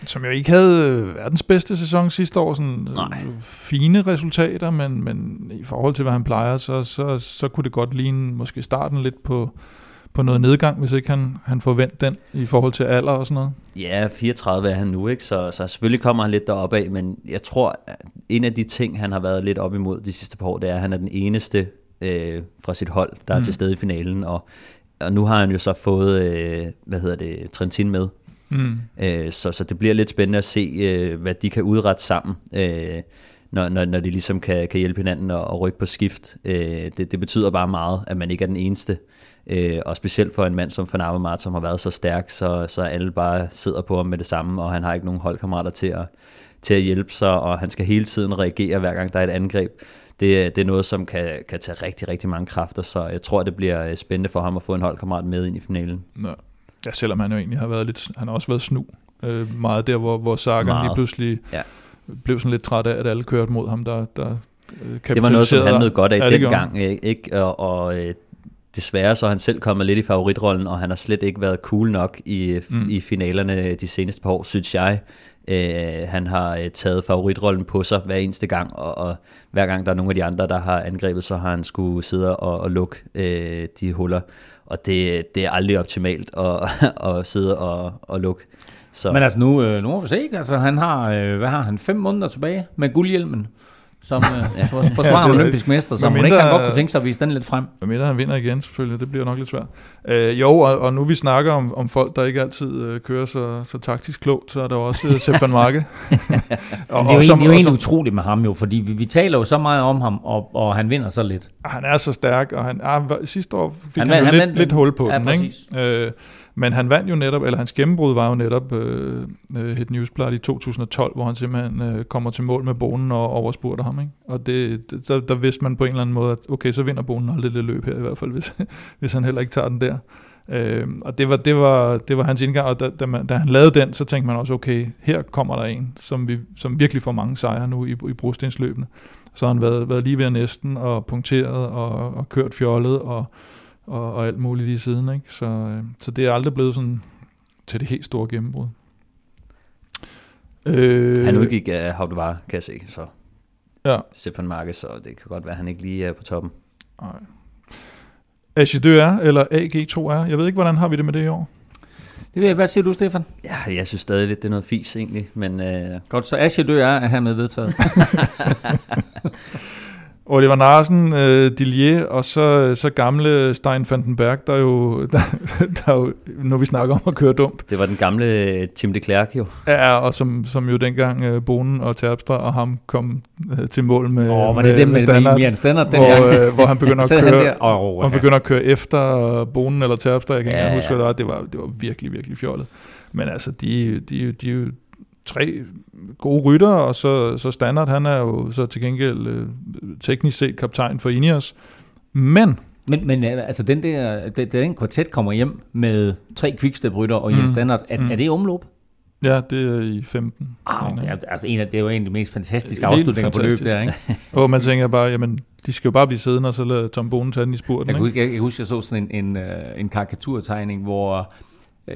som jo ikke havde verdens bedste sæson sidste år. Sådan Nej. fine resultater, men, men i forhold til, hvad han plejer, så, så, så kunne det godt ligne måske starten lidt på på noget nedgang, hvis ikke han, han får vendt den i forhold til alder og sådan noget? Ja, 34 er han nu, ikke? Så, så selvfølgelig kommer han lidt deroppe af, men jeg tror, at en af de ting, han har været lidt op imod de sidste par år, det er, at han er den eneste øh, fra sit hold, der mm. er til stede i finalen, og, og nu har han jo så fået, øh, hvad hedder det, Trentin med. Mm. Øh, så, så det bliver lidt spændende at se, øh, hvad de kan udrette sammen. Øh, når, når, når de ligesom kan, kan hjælpe hinanden og, og rykke på skift. Øh, det, det betyder bare meget, at man ikke er den eneste. Øh, og specielt for en mand som Van Avermaet, som har været så stærk, så, så alle bare sidder på ham med det samme, og han har ikke nogen holdkammerater til at, til at hjælpe sig, og han skal hele tiden reagere, hver gang der er et angreb. Det, det er noget, som kan, kan tage rigtig, rigtig mange kræfter, så jeg tror, det bliver øh, spændende for ham at få en holdkammerat med ind i finalen. Ja, selvom han jo egentlig har været lidt, han har også været snu. Øh, meget der, hvor, hvor Sagan lige pludselig ja blev sådan lidt træt af, at alle kørte mod ham, der, der øh, Det var noget, som han nød godt af ja, dengang, ikke? Og, og øh, desværre så er han selv kommet lidt i favoritrollen, og han har slet ikke været cool nok i, mm. i finalerne de seneste par år, synes jeg. Øh, han har øh, taget favoritrollen på sig hver eneste gang, og, og hver gang der er nogle af de andre, der har angrebet, så har han skulle sidde og, og lukke øh, de huller. Og det, det er aldrig optimalt at, at sidde og, og lukke. Så. Men altså nu, øh, nu må vi se, altså han har, øh, hvad har han, fem måneder tilbage med guldhjelmen som øh, forsvarer ja, olympisk mester, så man ikke kan godt kunne tænke sig at vise den lidt frem. Hvad mindre han vinder igen, selvfølgelig, det bliver nok lidt svært. Øh, jo, og, og nu vi snakker om, om folk, der ikke altid øh, kører så, så taktisk klogt, så er der også øh, Sepp van Marke. og, det er jo, og, som, det er jo egentlig utroligt med ham jo, fordi vi, vi taler jo så meget om ham, og, og han vinder så lidt. Han er så stærk, og han, ah, sidste år fik han, han, han jo han lidt, lidt hul på ja, den. Ikke? Øh, men han vandt jo netop, eller hans gennembrud var jo netop øh, øh Hit Newsblad i 2012, hvor han simpelthen øh, kommer til mål med bonen og overspurter ham. Ikke? Og det, det, der, der vidste man på en eller anden måde, at okay, så vinder bonen aldrig det løb her i hvert fald, hvis, hvis han heller ikke tager den der. Øh, og det var, det, var, det var hans indgang, og da, da, man, da han lavede den, så tænkte man også, okay, her kommer der en, som, vi, som virkelig får mange sejre nu i, i brostensløbene. Så har han været, været lige ved næsten, og punkteret, og, og kørt fjollet, og og, og alt muligt i siden. Ikke? Så, øh, så det er aldrig blevet sådan til det helt store gennembrud. Øh, Han udgik af How det var, kan jeg se. Så Ja. Stefan Marquez, så det kan godt være, at han ikke lige er på toppen. Nej. AG2R eller AG2R. Jeg ved ikke, hvordan har vi det med det i år? Det vil jeg, hvad siger du, Stefan? Ja, jeg synes stadig lidt, det er noget fis egentlig, men øh, Godt, så Asje Dø er hermed vedtaget. Oliver Narsen, øh, Dillier og så, så gamle Stein Vandenberg, der jo, der, der jo, når vi snakker om at køre dumt, det var den gamle øh, Tim de Klerk jo. er, og som, som jo dengang øh, Bonen og Terpstra og ham kom øh, til mål med, oh, var med, det med, med standard, Mian Standard dengang? hvor, øh, hvor han begynder at køre, der? Oh, han ja. begynder at køre efter Bonen eller Terpstra, jeg kan ikke Ja, engang huske, ja. hvad det var. Det var, det var virkelig, virkelig fjollet. Men altså, de, de, de jo tre gode rytter, og så, så Standard, han er jo så til gengæld øh, teknisk set kaptajn for Ineos. Men Men, men øh, altså, den der, den, den kvartet kommer hjem med tre quickstep-rytter og Jens Mm. Standard. Er, Mm. er det omløb? ja, det er i 15. Ah, mener det, jeg. er, altså, en af, det er jo en af de mest fantastiske afslutninger på løb fantastisk. der, ikke? Og man tænker bare, jamen, de skal jo bare blive siddende, og så lade Tom Bonen tage den i spurten. Jeg, Ikke? huske- jeg, jeg husker, jeg så sådan en, en, øh, en karikaturtegning, hvor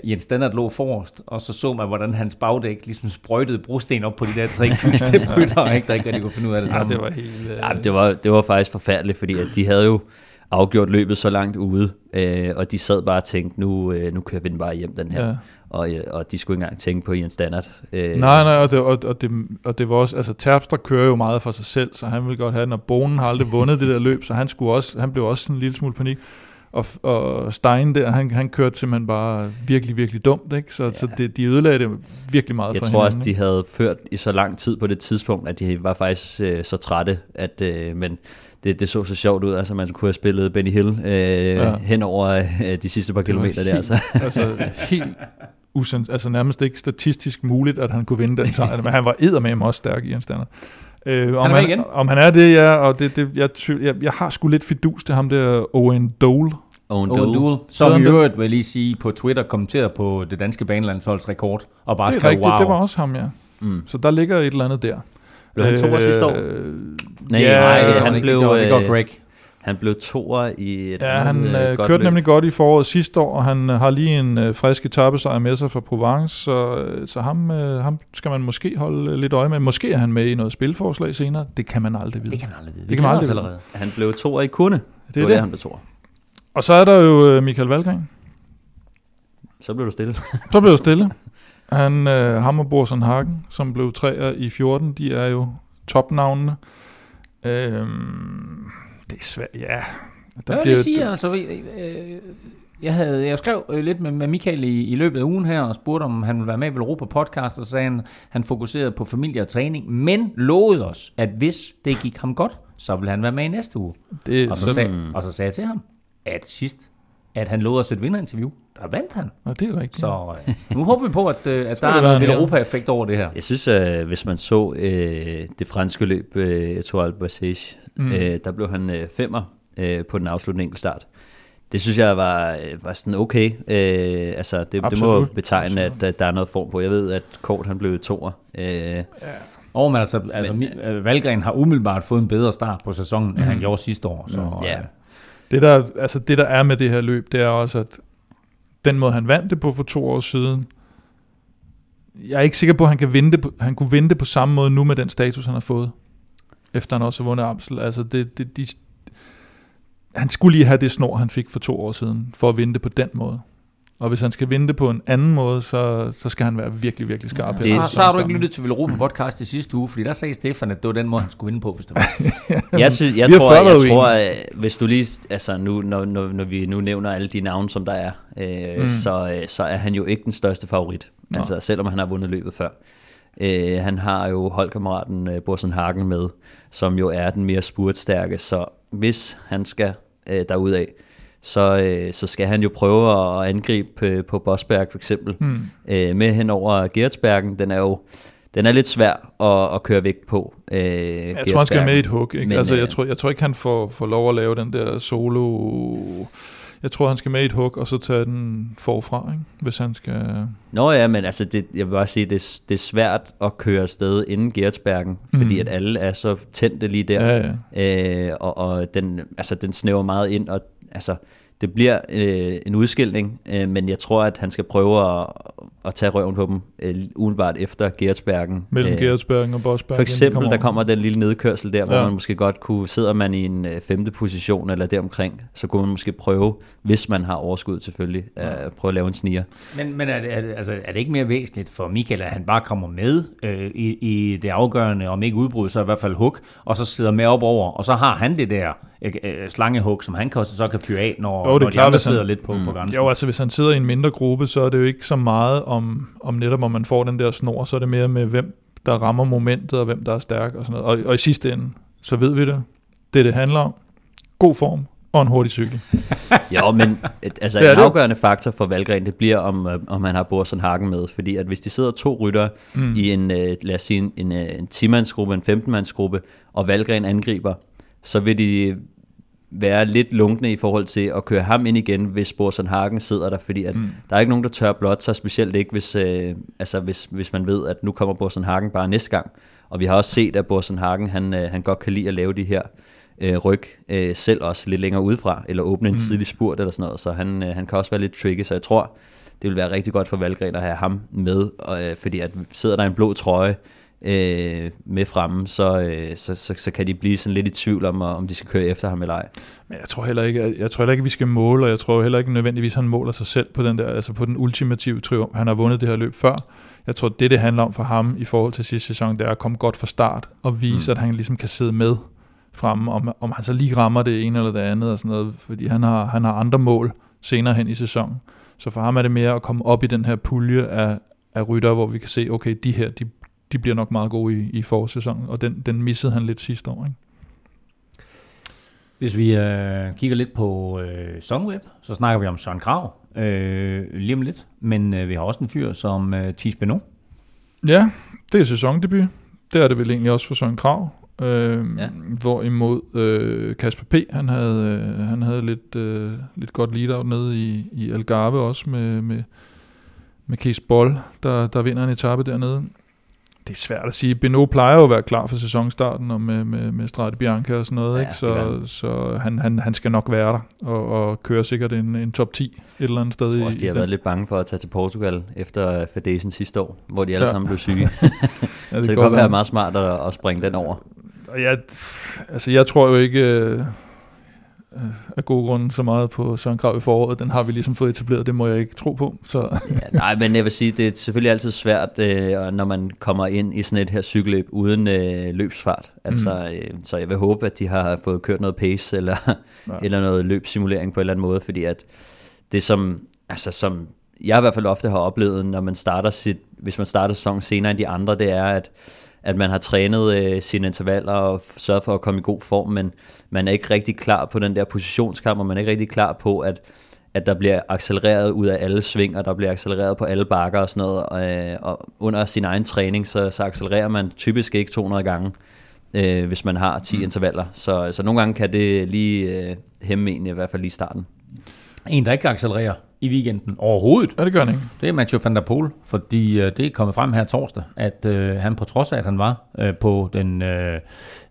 Jens Standard lå forrest, og så så man, hvordan hans bagdæk ligesom sprøjtede brosten op på de der tre quickstep-rytter, ikke? der ikke rigtig kunne finde ud af det Ja, sammen. det var helt... Øh, Ja, det var, det var faktisk forfærdeligt, fordi at de havde jo afgjort løbet så langt ude, øh, og de sad bare og tænkte, nu, øh, nu kører vi den bare hjem, den her. ja. Ja. Og, øh, og de skulle ikke engang tænke på Jens Standard. Øh, Nej, nej, og det, og, og, det, og det var også, altså Terpstra kører jo meget for sig selv, så han vil godt have den, og Bonen har aldrig vundet det der løb, så han, skulle også, han blev også sådan en lille smule panik. Og, og Stein der, han, han kørte simpelthen bare virkelig, virkelig dumt, ikke? Så, ja. så det, de ødelagde det virkelig meget Jeg for tror også, de havde ført i så lang tid på det tidspunkt, at de var faktisk øh, så trætte, at øh, men det, det så så sjovt ud. Altså, man kunne have spillet Benny Hill øh, Ja. hen over øh, de sidste par kilometer der. helt- Så. altså helt usens, altså nærmest ikke statistisk muligt, at han kunne vinde den sejr, men han var eddermame også stærk i en standard. Øh, om, er med igen. han, om han er det, ja, og det, det, jeg, tvivl- jeg, jeg har sgu lidt fidus til ham der Owen Dole. Owen Owen Dole. Som Sådan i øvrigt vil jeg lige sige på Twitter kommenterer på det danske banelandsholds rekord, og bare Det er skrev wow. det var også ham, ja. Mm. Så der ligger et eller andet der. Blev han toer sidste år? Øh, Nej, ja, nej, han ikke- blev, det var, det var øh, Greg. Han blev toer i et Ja, han øh, øh, godt kørte løb. nemlig godt i foråret sidste år, og han øh, har lige en øh, frisk etappesejr med sig fra Provence, så, øh, så ham, øh, ham skal man måske holde øh, lidt øje med. Måske er han med i noget spilforslag senere. Det kan man aldrig vide. Det kan man aldrig vide. Det kan man aldrig vide. allerede. Han blev toer i Kunne. Det Det er det. der, han blev toer. Og så er der jo øh, Michael Valgren. Så blev du stille. Så blev det stille. Han, øh, ham og Borsen Hagen, som blev træer i 14, de er jo topnavnene. Øhm, det er svært, ja. Der jeg vil lige sige, altså, øh, jeg, havde, jeg skrev øh, lidt med, med Michael i, i løbet af ugen her, og spurgte, om han ville være med i Europa podcast, og så sagde han, han fokuserede på familie og træning, men lovede os, at hvis det gik ham godt, så ville han være med i næste uge. det, Og så, sådan, sag, og så sagde jeg til ham, at sidst, at han lovede os et vinderinterview, der vandt han. og det er rigtigt. Så øh, nu håber vi på, at, øh, at der er noget en lidt ja. Europa-effekt over det her. Jeg synes, øh, hvis man så øh, det franske løb, øh, Etoile Bassage, Mm. mm. øh, der blev han øh, femmer øh, på den afsluttende enkeltstart. Det synes jeg var, øh, var sådan okay. Øh, altså, det, det må Absolut. betegne, at, at der er noget form på. Jeg ved, at Kort han blev toer. Øh, Og men altså, altså Men, Valgren har umiddelbart fået en bedre start på sæsonen, end han Mm. gjorde sidste år. Så, ja. Det der, altså det der er med det her løb, det er også, at den måde han vandt det på for to år siden, jeg er ikke sikker på, at han, kan vinde det på, han kunne vinde det på samme måde nu med den status, han har fået. Efter han også har vundet Amsel. Altså det, det, de, han skulle lige have det snor, han fik for to år siden, for at vinde det på den måde. Og hvis han skal vinde det på en anden måde, så, så skal han være virkelig, virkelig skarp. Ja, her så, så har du ikke lyttet til Villeuropa podcast i sidste uge, fordi der sagde Stefan, at det var den måde, han skulle vinde på, hvis det var. Jeg, synes, jeg tror, været jeg tror at hvis du lige, altså nu, når, når, når vi nu nævner alle de navne, som der er, øh, Mm. mm. så, øh, så er han jo ikke den største favorit. Nå. Altså selvom han har vundet løbet før. Øh, han har jo holdkammeraten øh, Borsen Hagen med, som jo er den mere spurtstærke, så hvis han skal øh, derudad, så, øh, så skal han jo prøve at angribe øh, på Bosberg for eksempel, Hmm. øh, med hen over Gertsbergen. Den er jo den er lidt svær at, at køre væk på. Øh, Jeg tror, han skal med i et hug. Ikke? Men, altså, jeg, øh, tror, jeg tror ikke, han får, får lov at lave den der solo... Jeg tror, han skal med i et hug, og så tage den forfra, ikke? hvis han skal... Nå ja, men altså, det, jeg vil bare sige, det, det er svært at køre afsted inden Gertsbergen, Mm. fordi at alle er så tændte lige der, Ja, ja. øh, og, og den, altså, den snæver meget ind, og altså, det bliver øh, en udskilning, øh, men jeg tror, at han skal prøve at, at tage røven på dem øh, umiddelbart efter Gertsbergen. Mellem Øh, Gertsbergen og Bosberg. For eksempel, der kommer den lille nedkørsel der, hvor Ja. man måske godt kunne, sidder man i en øh, femte position eller deromkring, så kunne man måske prøve, hvis man har overskud selvfølgelig, at prøve at lave en sniger. Men, men er, det, er, det, altså, er det ikke mere væsentligt for Michael, at han bare kommer med øh, i, i det afgørende, om ikke udbrud, så i hvert fald hug, og så sidder med op over, og så har han det der øh, øh, slangehug, som han kan, så kan fyre af, når, Jo, det er når de klart, andre hvis han- sidder lidt på, mm. på grænsen. Jo, altså hvis han sidder i en mindre gruppe, så er det jo ikke så meget om, om netop, om man får den der snor, så er det mere med, hvem der rammer momentet, og hvem der er stærk og sådan noget. Og, og i sidste ende, så ved vi det. Det, det handler om. God form og en hurtig cykel. Jo, men et, altså Det er en det. afgørende faktor for Valgren, det bliver, om, øh, om han har Borsen Hagen med. Fordi at hvis de sidder to rytter mm. i en, øh, lad os sige, en, en, øh, en 10-mandsgruppe, en 15-mandsgruppe, og Valgren angriber, så vil de være lidt lunkne i forhold til at køre ham ind igen, hvis Borsen Hagen sidder der, fordi at mm. der er ikke nogen, der tør blot sig, specielt ikke, hvis, øh, altså hvis, hvis man ved, at nu kommer Borsen Hagen bare næste gang. Og vi har også set, at Borsen Hagen, han, øh, han godt kan lide at lave de her øh, ryg øh, selv også lidt længere udefra, eller åbne en mm. tidlig spurt eller sådan noget, så han, øh, han kan også være lidt tricky, så jeg tror, det vil være rigtig godt for Valgren at have ham med, og, øh, fordi at sidder der en blå trøje øh, med fremme, så, øh, så, så, så kan de blive sådan lidt i tvivl om, om de skal køre efter ham eller ej. Men jeg tror heller ikke, jeg tror heller ikke, vi skal måle, og jeg tror heller ikke nødvendigvis, han måler sig selv på den der, altså på den ultimative triumf. Han har vundet det her løb før. Jeg tror, det det handler om for ham i forhold til sidste sæson, det er at komme godt fra start og vise, mm. at han ligesom kan sidde med fremme, om, om han så lige rammer det ene eller det andet og sådan noget, fordi han har, han har andre mål senere hen i sæsonen. Så for ham er det mere at komme op i den her pulje af, af rytter, hvor vi kan se, okay, de her, de, de bliver nok meget gode i, i forårssæsonen, og den, den missede han lidt sidste år. Ikke? Hvis vi øh, kigger lidt på øh, Songweb, så snakker vi om Søren Krav øh, lige om lidt. Men øh, vi har også en fyr som øh, Thies Beno. Ja, det er sæsondebut. Det er det vel egentlig også for Søren Krav. Øh, ja. Hvorimod øh, Kasper P., han havde, øh, han havde lidt, øh, lidt godt lead-out nede i, i Algarve også med, med, med Kees Boll, der, der vinder en etape dernede. Det er svært at sige. Beno plejer jo at være klar for sæsonstarten og med, med, med Strade Bianca og sådan noget, Ja, ikke? det så, han. så han, han, han skal nok være der og, og køre sikkert en, en top 10 et eller andet sted. Jeg tror i, også, de i har den. været lidt bange for at tage til Portugal efter Fadesen sidste år, hvor de alle Ja. sammen blev syge. Ja, så det kan godt være meget smart at, at springe den over. Jeg, altså jeg tror jo ikke øh, af gode grunde så meget på Søren Krav i foråret. Den har vi ligesom fået etableret, det må jeg ikke tro på. Så Ja, nej, men jeg vil sige, det er selvfølgelig altid svært, øh, når man kommer ind i sådan et her cykelløb uden øh, løbsfart. Altså, øh, så jeg vil håbe, at de har fået kørt noget pace eller, Ja. ja. eller noget løbsimulering på en eller anden måde, fordi at det som, altså som jeg i hvert fald ofte har oplevet, når man starter sit, hvis man starter sæsonen senere end de andre, det er, at at man har trænet øh, sine intervaller og sørget for at komme i god form, men man er ikke rigtig klar på den der positionskamp, og man er ikke rigtig klar på, at at der bliver accelereret ud af alle sving, og der bliver accelereret på alle bakker og sådan noget, og, øh, og under sin egen træning, så, så accelererer man typisk ikke 200 gange, øh, hvis man har 10 mm. intervaller. Så, så nogle gange kan det lige øh, hæmme en, i hvert fald lige starten. En, der ikke accelererer i weekenden overhovedet, ja, det gør han ikke. det er Mathieu van der Poel, fordi øh, det er kommet frem her torsdag, at øh, han på trods af, at han var øh, på den, øh,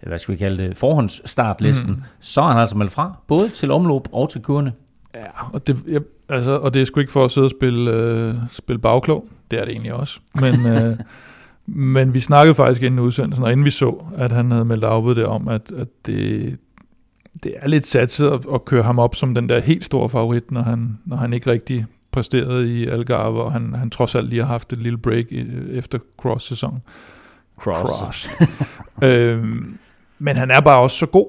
hvad skal vi kalde det, forhåndsstartlisten, mm. så er han altså meldt fra, både til omløb og til kurene. Ja, og det, jeg, altså, og det er sgu ikke for at sidde og spille, øh, spille bagklog. Det er det egentlig også. Men, øh, men vi snakkede faktisk inden udsendelsen, og inden vi så, at han havde meldt afbud der om, at, at det, det er lidt satset at, at køre ham op som den der helt store favorit, når han, når han ikke rigtig præsterede i Algarve, og han, han trods alt lige har haft et lille break i, efter cross-sæsonen. Cross. øhm, men han er bare også så god,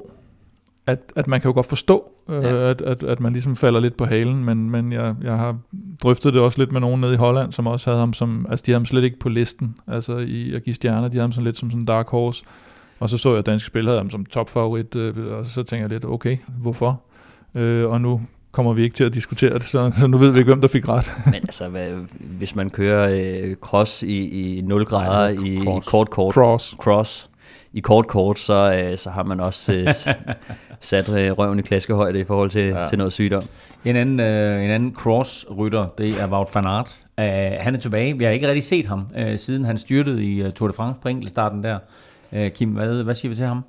at, at man kan jo godt forstå, øh, Ja. at, at, at man ligesom falder lidt på halen, men, men jeg, jeg har drøftet det også lidt med nogen nede i Holland, som også havde ham som, altså de havde ham slet ikke på listen, altså i at give stjerner, de havde ham sådan lidt som sådan en dark horse, og så så jeg, at danske spil havde ham som topfavorit, øh, og så tænker jeg lidt, okay, hvorfor? Øh, og nu kommer vi ikke til at diskutere det, så, så nu ved vi ikke, hvem der fik ret. Men altså, hvad, hvis man kører øh, cross i, i 0 grader Nej, i, i cross. kort kort, Cross. cross i kort kort, så, øh, så har man også øh, sat øh, røven i klaskehøjde i forhold til, ja. til noget sygdom. En anden, øh, en anden cross-rytter, det er Wout van Aert. Uh, han er tilbage. Vi har ikke rigtig set ham, uh, siden han styrtede i uh, Tour de France på enkeltstarten der. Uh, Kim, hvad, hvad siger vi til ham?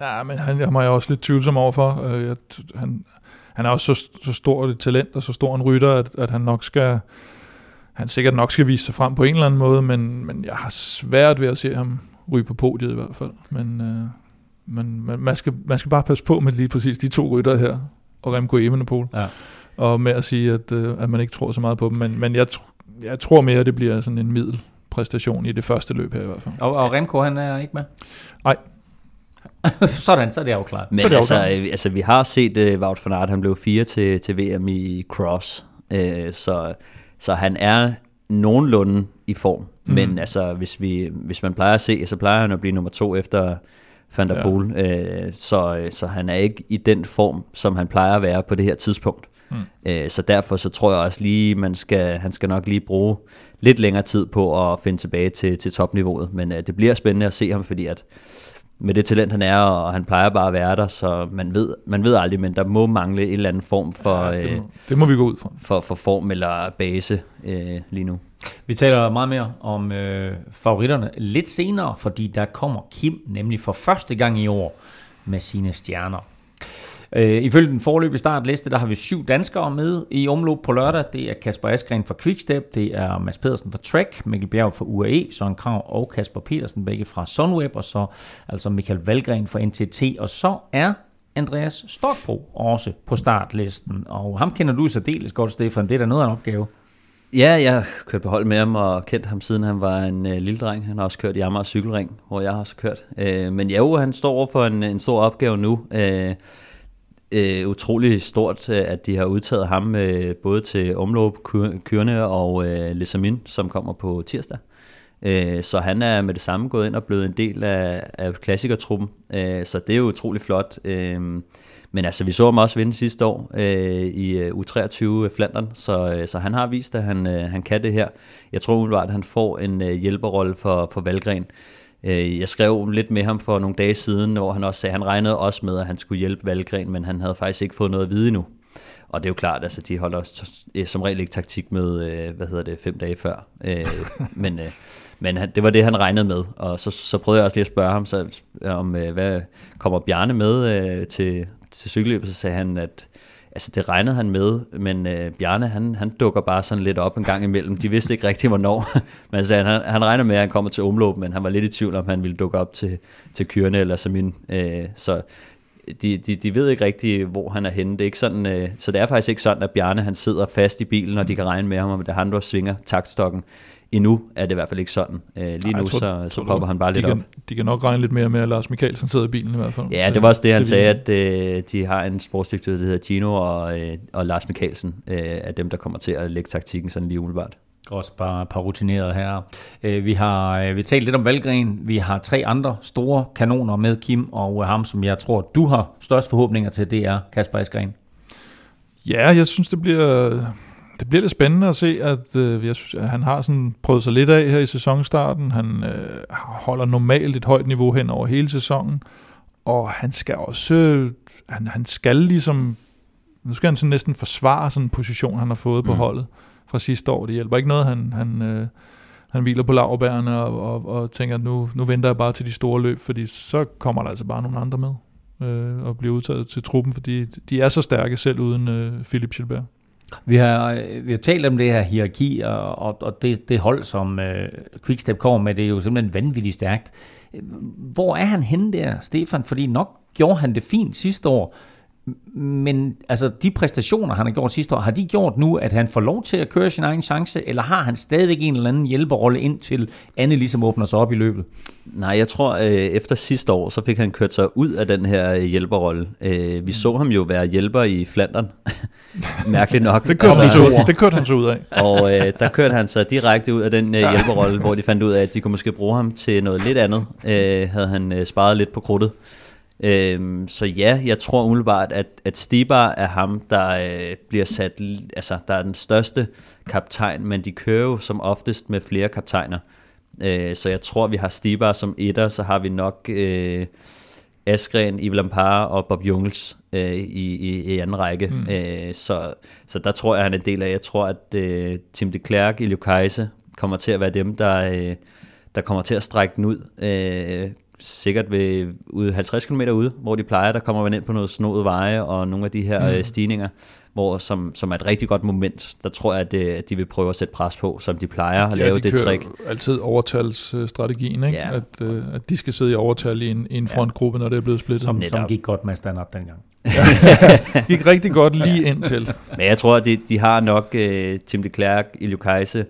Ja, men han, ham er jeg også lidt tvivlsom overfor. Øh, jeg, han, han er også så, så stor et talent og så stor en rytter, at, at han nok skal han sikkert nok skal vise sig frem på en eller anden måde, men, men jeg har svært ved at se ham ryge på podiet i hvert fald. Men, øh, men, men man, skal, man skal bare passe på med lige præcis de to rytter her, og Remco Evenepoel. Ja. Og med at sige, at, øh, at man ikke tror så meget på dem. Men, men jeg, jeg tror mere, at det bliver sådan en middel præstation i det første løb her i hvert fald. Og, og Remco, han er ikke med? Nej. Sådan, så er det afklaret. Men det altså, øh, altså, vi har set uh, Wout van Aert, han blev fire til, til VM i cross. Uh, så, så han er nogenlunde i form. Mm. Men altså, hvis, vi, hvis man plejer at se, så plejer han at blive nummer to efter Van der Poel. Ja. Uh, så, så han er ikke i den form, som han plejer at være på det her tidspunkt. Mm. Øh, så derfor så tror jeg også lige, man skal, han skal nok lige bruge lidt længere tid på at finde tilbage til, til topniveauet. Men øh, det bliver spændende at se ham, fordi at med det talent han er, og han plejer bare at være der, så man ved, man ved aldrig, men der må mangle en eller anden form for, ja, det, må, øh, det må vi gå ud fra. For, for form eller base øh, lige nu. Vi taler meget mere om øh, favoritterne lidt senere, fordi der kommer Kim nemlig for første gang i år med sine stjerner. Øh, ifølge den forløbige startliste, der har vi syv danskere med i omløb på lørdag. Det er Kasper Askren fra Quickstep, det er Mads Pedersen fra Trek, Mikkel Bjerg fra UAE, Søren Krav og Kasper Petersen, begge fra Sunweb, og så altså Michael Valgren fra NTT, og så er Andreas Stokbro også på startlisten, og ham kender du særdeles godt, Stefan. Det er da noget af en opgave. Ja, jeg har kørt på hold med ham og kendt ham siden han var en øh, lille dreng. Han har også kørt i Amager Cykelring, hvor jeg har også kørt. Øh, men jo, han står over for en, en stor opgave nu. Øh, øh, utrolig stort, øh, at de har udtaget ham øh, både til Omlop, Kyrne og øh, Lesamin, som kommer på tirsdag. Øh, så han er med det samme gået ind og blevet en del af, af klassikertruppen, øh, så det er jo utrolig flot. Øh, men altså, vi så ham også vinde sidste år øh, i øh, U23 Flandern, så, øh, så han har vist, at han, øh, han kan det her. Jeg tror umiddelbart, at han får en øh, hjælperrolle for, for Valgren. Øh, jeg skrev lidt med ham for nogle dage siden, hvor han også sagde, at han regnede også med, at han skulle hjælpe Valgren, men han havde faktisk ikke fået noget at vide endnu. Og det er jo klart, altså de holder øh, som regel ikke taktik med, øh, hvad hedder det, fem dage før. men men det var det, han regnede med. Og så, så prøvede jeg også lige at spørge ham, så, om hvad kommer Bjarne med til, til cykelløbet, så sagde han, at altså det regnede han med, men øh, Bjarne, han, han dukker bare sådan lidt op en gang imellem. De vidste ikke rigtig, hvornår. men sagde, han, han regner med, at han kommer til omlåb, men han var lidt i tvivl om, han ville dukke op til, til Kyrne eller Samin. Øh, så de, de, de ved ikke rigtig, hvor han er henne. Det er ikke sådan, øh, så det er faktisk ikke sådan, at Bjarne han sidder fast i bilen, og de kan regne med ham, og det er han, der svinger taktstokken endnu er det i hvert fald ikke sådan. Øh, lige Ej, nu tror, så, så popper han bare lidt kan, op. De kan nok regne lidt mere med, at Lars Mikkelsen sidder i bilen i hvert fald. Ja, det var også det, han sagde, at øh, de har en sportsdirektør, der hedder Gino, og, øh, og Lars Mikkelsen øh, er dem, der kommer til at lægge taktikken sådan lige umiddelbart. Også bare et par rutinerede her. Øh, vi har øh, vi talt lidt om Valgren. Vi har tre andre store kanoner med Kim, og ham, som jeg tror, du har størst forhåbninger til, det er Kasper Eskren. Ja, jeg synes, det bliver det bliver lidt spændende at se, at øh, jeg synes, at han har sådan prøvet sig lidt af her i sæsonstarten. Han øh, holder normalt et højt niveau hen over hele sæsonen, og han skal også, øh, han, han skal ligesom, nu skal han sådan næsten forsvare sådan en position, han har fået på mm. holdet fra sidste år. Det hjælper ikke noget, han, han, øh, han hviler på laverbærene og, og, og tænker, at nu, nu venter jeg bare til de store løb, fordi så kommer der altså bare nogle andre med øh, og bliver udtaget til truppen, fordi de er så stærke selv uden øh, Philip Gilbert. Vi har, øh, vi har talt om det her hierarki, og, og, og det, det hold, som øh, Quickstep kommer med, det er jo simpelthen vanvittigt stærkt. Hvor er han henne der, Stefan? Fordi nok gjorde han det fint sidste år, men altså, de præstationer, han har gjort sidste år, har de gjort nu, at han får lov til at køre sin egen chance, eller har han stadigvæk en eller anden hjælperrolle ind til Anne ligesom åbner sig op i løbet? Nej, jeg tror, øh, efter sidste år, så fik han kørt sig ud af den her øh, hjælperrolle. Øh, vi så ham jo være hjælper i Flandern. Mærkeligt nok. det, kørte altså, han så, det kørte han så ud af. og øh, der kørte han sig direkte ud af den øh, hjælperrolle, hvor de fandt ud af, at de kunne måske bruge ham til noget lidt andet. Øh, havde han øh, sparet lidt på krudtet. Øhm, så ja, jeg tror umiddelbart, at, at Stibar er ham, der øh, bliver sat, altså der er den største kaptajn, men de kører jo som oftest med flere kaptajner. Øh, så jeg tror, vi har Stibar som etter, så har vi nok øh, Askren, Yves Lampard og Bob Jungels øh, i, i, i anden række. Mm. Øh, så, så der tror jeg, han er en del af. Jeg tror, at øh, Tim de Klerk, Ilio Kajse kommer til at være dem, der, øh, der kommer til at strække den ud. Øh, sikkert ved ude 50 km ude, hvor de plejer, der kommer man ind på noget snodet veje og nogle af de her mm. stigninger, hvor som, som er et rigtig godt moment. Der tror jeg, at, det, at de vil prøve at sætte pres på, som de plejer at Ja, lave de det trick. altid overtalsstrategien, ikke? Ja. At, øh, at de skal sidde i overtal i en, i en frontgruppe, når det er blevet splittet. Som, Som gik godt med stand-up dengang. gik rigtig godt lige indtil. Men jeg tror, at de, de har nok uh, Tim de Klerk, Ilio Kajse,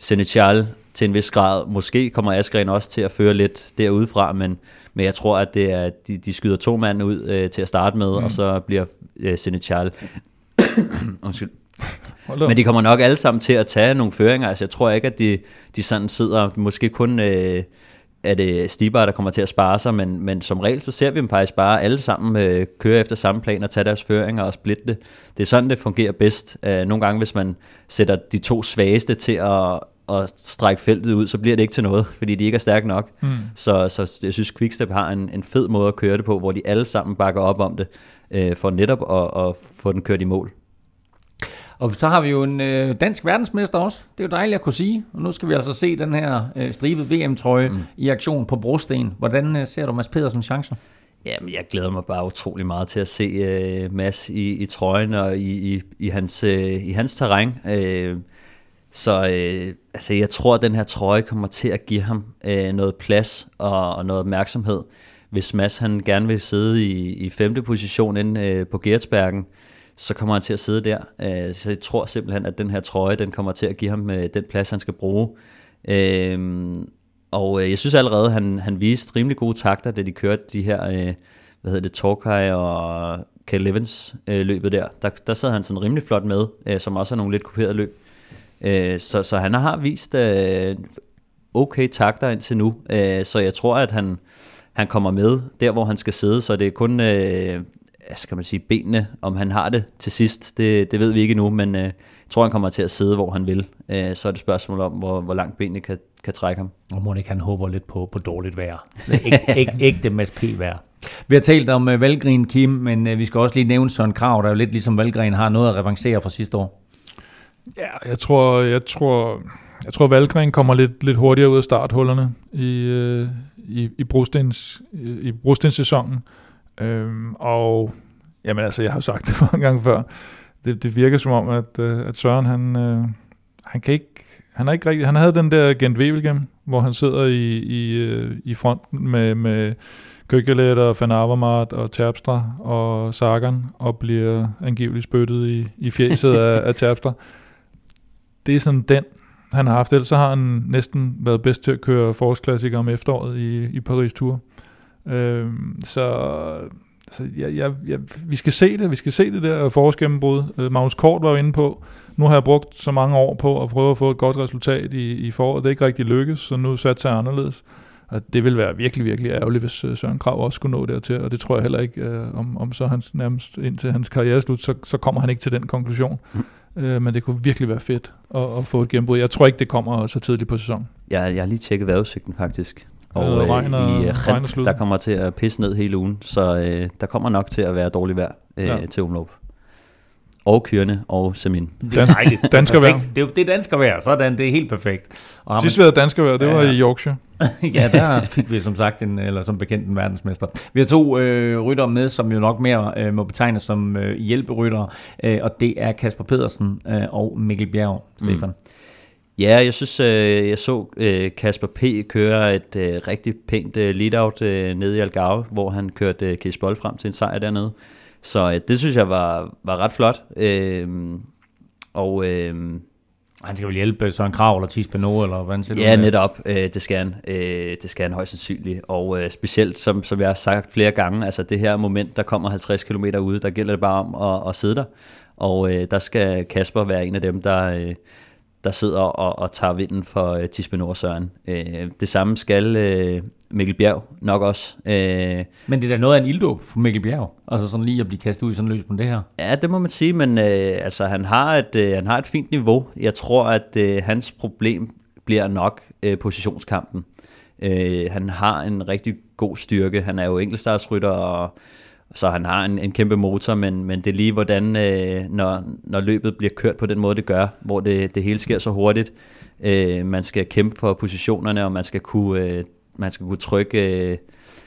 Senechal til en vis grad. Måske kommer Askren også til at føre lidt derudefra, men, men jeg tror, at det er, de, de skyder to mand ud uh, til at starte med, mm. og så bliver uh, Senechal... Undskyld. Men de kommer nok alle sammen til at tage nogle føringer. Altså, jeg tror ikke, at de, de sådan sidder, måske kun øh, er det Stibar, der kommer til at spare sig, men, men som regel, så ser vi dem faktisk bare alle sammen øh, køre efter samme plan og tage deres føringer og splitte det. Det er sådan, det fungerer bedst. Øh, nogle gange, hvis man sætter de to svageste til at, at strække feltet ud, så bliver det ikke til noget, fordi de ikke er stærke nok. Mm. Så, så jeg synes, Quickstep har en, en fed måde at køre det på, hvor de alle sammen bakker op om det, øh, for netop at, at få den kørt i mål. Og så har vi jo en øh, dansk verdensmester også. Det er jo dejligt at kunne sige. Og nu skal vi altså se den her øh, stribede VM-trøje mm. i aktion på brosten. Hvordan øh, ser du Mads Pedersens chancer? Jamen, jeg glæder mig bare utrolig meget til at se uh, Mads i, i trøjen og i, i, i, hans, uh, i hans terræn. Uh, så øh, altså, jeg tror, at den her trøje kommer til at give ham øh, noget plads og, og noget opmærksomhed. Hvis Mads han gerne vil sidde i, i femte position inde øh, på Gertsbergen, så kommer han til at sidde der. Øh, så jeg tror simpelthen, at den her trøje, den kommer til at give ham øh, den plads, han skal bruge. Øh, og øh, jeg synes allerede, at han, han viste rimelig gode takter, da de kørte de her, øh, hvad hedder det, Torquay og Cal Evans øh, løbet der. der. Der sad han sådan rimelig flot med, øh, som også er nogle lidt kuperede løb. Øh, så, så han har vist øh, okay takter indtil nu, øh, så jeg tror, at han, han kommer med der, hvor han skal sidde, så det er kun, øh, skal man sige, benene, om han har det til sidst, det, det ved vi ikke nu, men øh, jeg tror, han kommer til at sidde, hvor han vil. Øh, så er det et spørgsmål om, hvor, hvor langt benene kan, kan trække ham. Og må ikke han håber lidt på, på dårligt vejr. Æg, æg, ægte Mads P. vejr. Vi har talt om uh, Valgren Kim, men uh, vi skal også lige nævne Søren Krav, der er jo lidt ligesom Valgren har noget at revancere fra sidste år. Ja, jeg tror, jeg tror, jeg tror Valgren kommer lidt, lidt hurtigere ud af starthullerne i, øh, i, i, brostens, i brostenssæsonen. Øhm, og jamen altså, jeg har sagt det mange gange før. Det, det virker som om, at, øh, at Søren, han, øh, han kan ikke, han har ikke rigtig, han havde den der Gent Wevelgem, hvor han sidder i, i, øh, i fronten med, med Køkkelet og Van Avermaet og Terpstra og Sagan og bliver angiveligt spyttet i, i fjeset af, af Terpstra. Det er sådan den, han har haft. Ellers så har han næsten været bedst til at køre forårsklassikere om efteråret i, i Paris Tour. Øhm, så så jeg, jeg, jeg, vi skal se det, vi skal se det der forårsgennembrud. Øh, Magnus Kort var jo inde på, nu har jeg brugt så mange år på at prøve at få et godt resultat i, i foråret. Det er ikke rigtig lykkes, så nu satte jeg anderledes. Og det vil være virkelig, virkelig ærgerligt, hvis øh, Søren Krav også skulle nå dertil, og det tror jeg heller ikke, øh, om, om så hans nærmest indtil hans karriere slut, så, så kommer han ikke til den konklusion. Mm. Øh, men det kunne virkelig være fedt at, at få et gennembrud. Jeg tror ikke, det kommer så tidligt på sæsonen. Jeg, jeg har lige tjekket vejrudsigten faktisk. Og regn og- øh, i øh, regn og der kommer til at pisse ned hele ugen, så øh, der kommer nok til at være dårligt vejr øh, Ja. til omløb. Og Kyrne og Semin. Det er dejligt. Perfekt. Det er, det er danskervejr, sådan. Det er helt perfekt. Og Sidst vi havde dansker det var Ja. i Yorkshire. ja, der fik vi som sagt en, eller som bekendt en verdensmester. Vi har to øh, rytter med, som jo nok mere øh, må betegnes som øh, hjælperyttere, øh, og det er Kasper Pedersen øh, og Mikkel Bjerg, Stefan. Mm. Ja, jeg synes, øh, jeg så øh, Kasper P. køre et øh, rigtig pænt øh, lead-out øh, nede i Algarve, hvor han kørte øh, Case Bold frem til en sejr dernede. Så øh, det synes jeg var, var ret flot. Øh, og øh, Han skal vel hjælpe Søren Krav eller Thies Pinot, eller hvordan ser det Ja, netop. Øh, det, skal han. Øh, det skal han højst sandsynligt. Og øh, specielt, som, som jeg har sagt flere gange, altså det her moment, der kommer 50 km ude, der gælder det bare om at, at sidde der. Og øh, der skal Kasper være en af dem, der, øh, der sidder og, og tager vinden for øh, Tisbeno og Søren. Øh, det samme skal øh, Mikkel Bjerg nok også. Øh, Men det er da noget af en ildo for Mikkel Bjerg. Altså sådan lige at blive kastet ud i sådan løs på det her. Ja, det må man sige, men øh, altså, han, har et, øh, han har et fint niveau. Jeg tror, at øh, hans problem bliver nok øh, positionskampen. Øh, han har en rigtig god styrke. Han er jo enkeltstartsrytter, og, så han har en, en kæmpe motor, men, men det er lige hvordan, øh, når, når løbet bliver kørt på den måde, det gør, hvor det, det hele sker så hurtigt. Øh, man skal kæmpe for positionerne, og man skal kunne... Øh, man skal kunne trykke øh,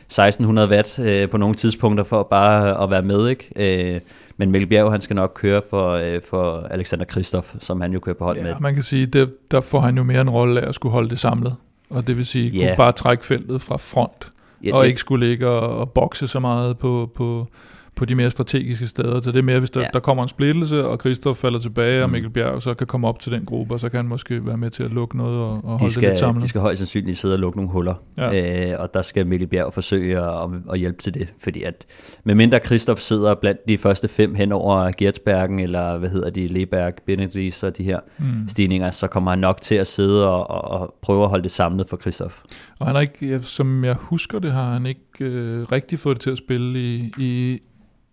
1600 watt øh, på nogle tidspunkter for bare at være med, ikke? Øh, men Mikkel Bjerg, han skal nok køre for, øh, for Alexander Kristoff, som han jo kører på hold Ja, med. man kan sige, der, der får han jo mere en rolle af at skulle holde det samlet. Og det vil sige, Ja. kunne bare trække feltet fra front, Ja, og det- ikke skulle ligge og, og bokse så meget på, på, på de mere strategiske steder. Så det er mere, hvis der, ja. Der kommer en splittelse, og Christoph falder tilbage, og Mm. Mikkel Bjerg så kan komme op til den gruppe, og så kan han måske være med til at lukke noget og, og holde de det skal, lidt samlet. de skal højst sandsynligt sidde og lukke nogle huller, Ja. øh, og der skal Mikkel Bjerg forsøge at, at hjælpe til det, fordi at medmindre Kristoff sidder blandt de første fem hen over Gertsbergen, eller hvad hedder de, Leberg, Benedis og de her Mm. stigninger, så kommer han nok til at sidde og, og, og prøve at holde det samlet for Kristoff. Og han har ikke, som jeg husker det, har han ikke øh, rigtig fået det til at spille i, i,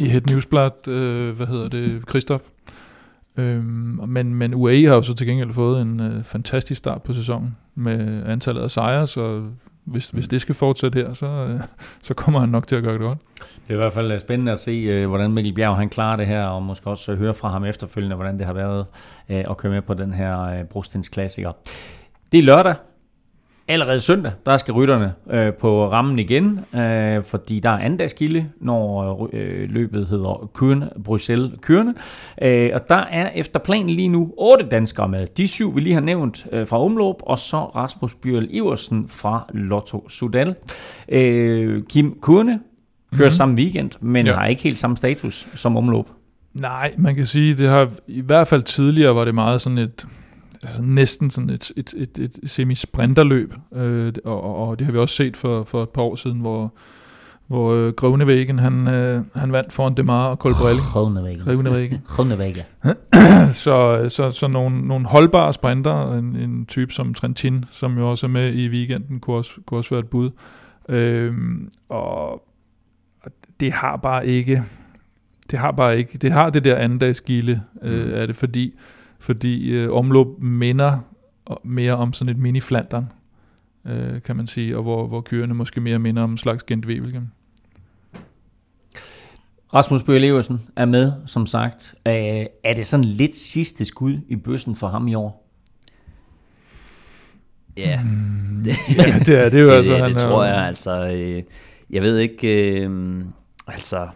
i Het Newsblad, øh, hvad hedder det, Christoph. Øhm, men, men UAE har jo så til gengæld fået en øh, fantastisk start på sæsonen med antallet af sejre, så hvis, hvis det skal fortsætte her, så, øh, så kommer han nok til at gøre det godt. Det er i hvert fald øh, spændende at se, øh, hvordan Mikkel Bjerg han klarer det her, og måske også høre fra ham efterfølgende, hvordan det har været øh, at køre med på den her øh, Brostens klassiker. Det er lørdag. Allerede søndag, der skal rytterne øh, på rammen igen, øh, fordi der er andagsgilde, når øh, løbet hedder Kørne, Bruxelles Kørne. Øh, og der er efter planen lige nu otte danskere med. De syv, vi lige har nævnt øh, fra Omlåb, og så Rasmus Bjørl Iversen fra Lotto Sudal. Øh, Kim Kurne kører mm-hmm. samme weekend, men ja. har ikke helt samme status som Omlåb. Nej, man kan sige, det har i hvert fald tidligere var det meget sådan et altså næsten sådan et, et, et, et semi-sprinterløb, øh, og, og, det har vi også set for, for et par år siden, hvor, hvor øh, Grønnevæggen, han, øh, han vandt foran Demar og Colbrelli. Grønnevægge. Grønnevæggen. Grønnevægge. så, så, så nogle, nogle holdbare sprinter, en, en type som Trentin, som jo også er med i weekenden, kunne også, kunne også være et bud. Øhm, og det har bare ikke, det har bare ikke, det har det der andendagsgilde, øh, Mm. er det fordi, fordi øh, omløb minder mere om sådan et mini-flandern, øh, kan man sige, og hvor, hvor kørende måske mere minder om en slags Gent Wevelgem. Rasmus Bøge Leversen er med, som sagt. Øh, er det sådan lidt sidste skud i bøssen for ham i år? Ja, Mm, ja, det er det jo det, altså. det, han det er tror jeg altså. Øh, jeg ved ikke, øh, altså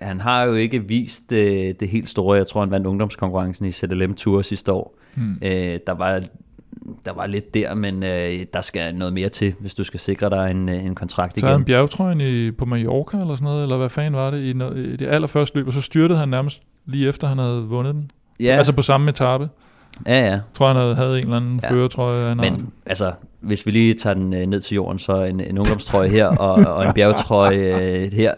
han har jo ikke vist øh, det helt store. Jeg tror, han vandt ungdomskonkurrencen i ZLM Tour sidste år. Mm. Øh, der var der var lidt der, men øh, der skal noget mere til, hvis du skal sikre dig en, øh, en kontrakt Så havde han igen. bjergtrøjen i, på Mallorca eller sådan noget, eller hvad fanden var det, i, no, i det allerførste løb, og så styrtede han nærmest lige efter, han havde vundet den. Ja. Altså på samme etape. ja, ja. Jeg tror, han havde, havde en eller anden Ja. føretrøje. Han havde. Men altså, hvis vi lige tager den øh, ned til jorden, så en, en ungdomstrøje her og, og en bjergetrøje øh, her.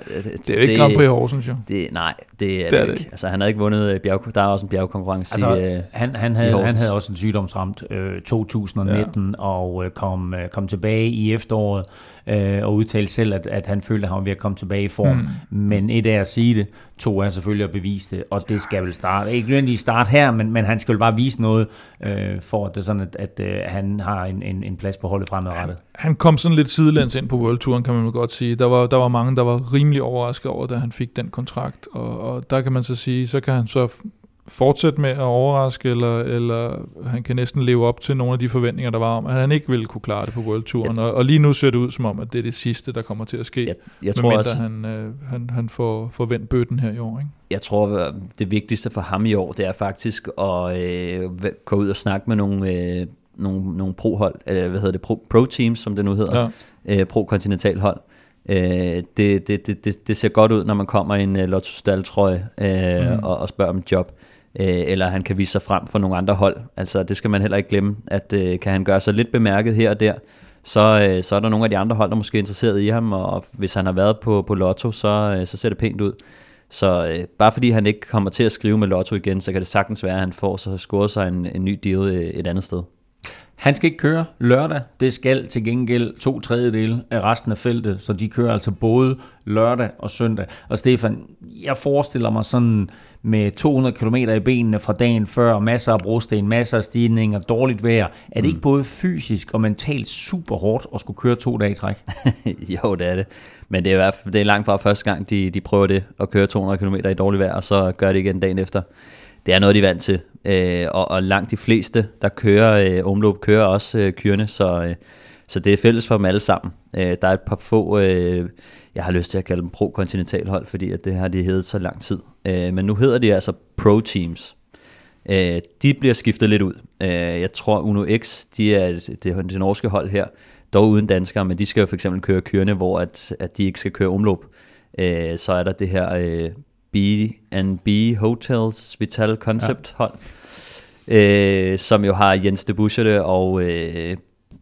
det er jo ikke Grand Prix Horsens, jo. Det, nej, det er Det er det, ikke. ikke. Altså, han havde ikke vundet øh, bjerg, der er også en bjergkonkurrence Altså, i, øh, han, han, i havde, Horsens. han havde også en sygdomsramt øh, 2019 ja. og øh, kom, øh, kom tilbage i efteråret øh, og udtalte selv, at, at han følte, at han var ved at komme tilbage i form. Mm. Men et er at sige det, to er selvfølgelig at bevise det, og det skal vel starte. Ikke nødvendigvis starte her, men, men han skal vel bare vise noget, øh, for at det er sådan, at, at øh, han har en, en, en plads på holdet fremadrettet. Han kom sådan lidt sidelæns ind på World Touren, kan man vel godt sige. Der var, der var mange, der var rimelig overrasket over, da han fik den kontrakt. Og, og der kan man så sige, så kan han så fortsætte med at overraske, eller, eller han kan næsten leve op til nogle af de forventninger, der var om, at han ikke ville kunne klare det på World Touren. Og, og lige nu ser det ud som om, at det er det sidste, der kommer til at ske. jeg, jeg tror også, han, øh, han, han får, får vendt bøtten her i år. Ikke? jeg tror, at det vigtigste for ham i år, det er faktisk at øh, gå ud og snakke med nogle, øh, nogle, nogle pro-hold, øh, hvad hedder det, pro, pro-teams, som det nu hedder, Ja. øh, pro-kontinentalhold. Øh, det, det, det, det, det ser godt ud, når man kommer i en uh, Lotto Stall-trøje øh, mm. og, og spørger om et job. Øh, eller han kan vise sig frem for nogle andre hold. Altså, det skal man heller ikke glemme, at øh, kan han gøre sig lidt bemærket her og der, så, øh, så er der nogle af de andre hold, der måske er interesseret i ham, og hvis han har været på, på Lotto, så, øh, så ser det pænt ud. Så øh, bare fordi han ikke kommer til at skrive med Lotto igen, så kan det sagtens være, at han får så scoret sig en, en ny deal øh, et andet sted. Han skal ikke køre lørdag. Det skal til gengæld to tredjedele af resten af feltet, så de kører altså både lørdag og søndag. Og Stefan, jeg forestiller mig sådan med 200 km i benene fra dagen før, masser af brosten, masser af stigninger, dårligt vejr. Er det ikke både fysisk og mentalt super hårdt at skulle køre to dage i træk? jo, det er det. Men det er det er langt fra første gang, de, de prøver det, at køre 200 km i dårligt vejr, og så gør det igen dagen efter. Det er noget, de er vant til. Øh, og, og langt de fleste, der kører øh, omløb, kører også øh, kørende, så, øh, så det er fælles for dem alle sammen. Øh, der er et par få, øh, jeg har lyst til at kalde dem pro-kontinentalhold, fordi at det har de heddet så lang tid. Øh, men nu hedder de altså pro-teams. Øh, de bliver skiftet lidt ud. Øh, jeg tror Uno X, de er det, det, det norske hold her, dog uden danskere, men de skal jo for eksempel køre kørende, hvor at, at de ikke skal køre omløb. Øh, så er der det her øh, B&B Hotels Vital Concept hold, øh, som jo har Jens de Buscherte og øh,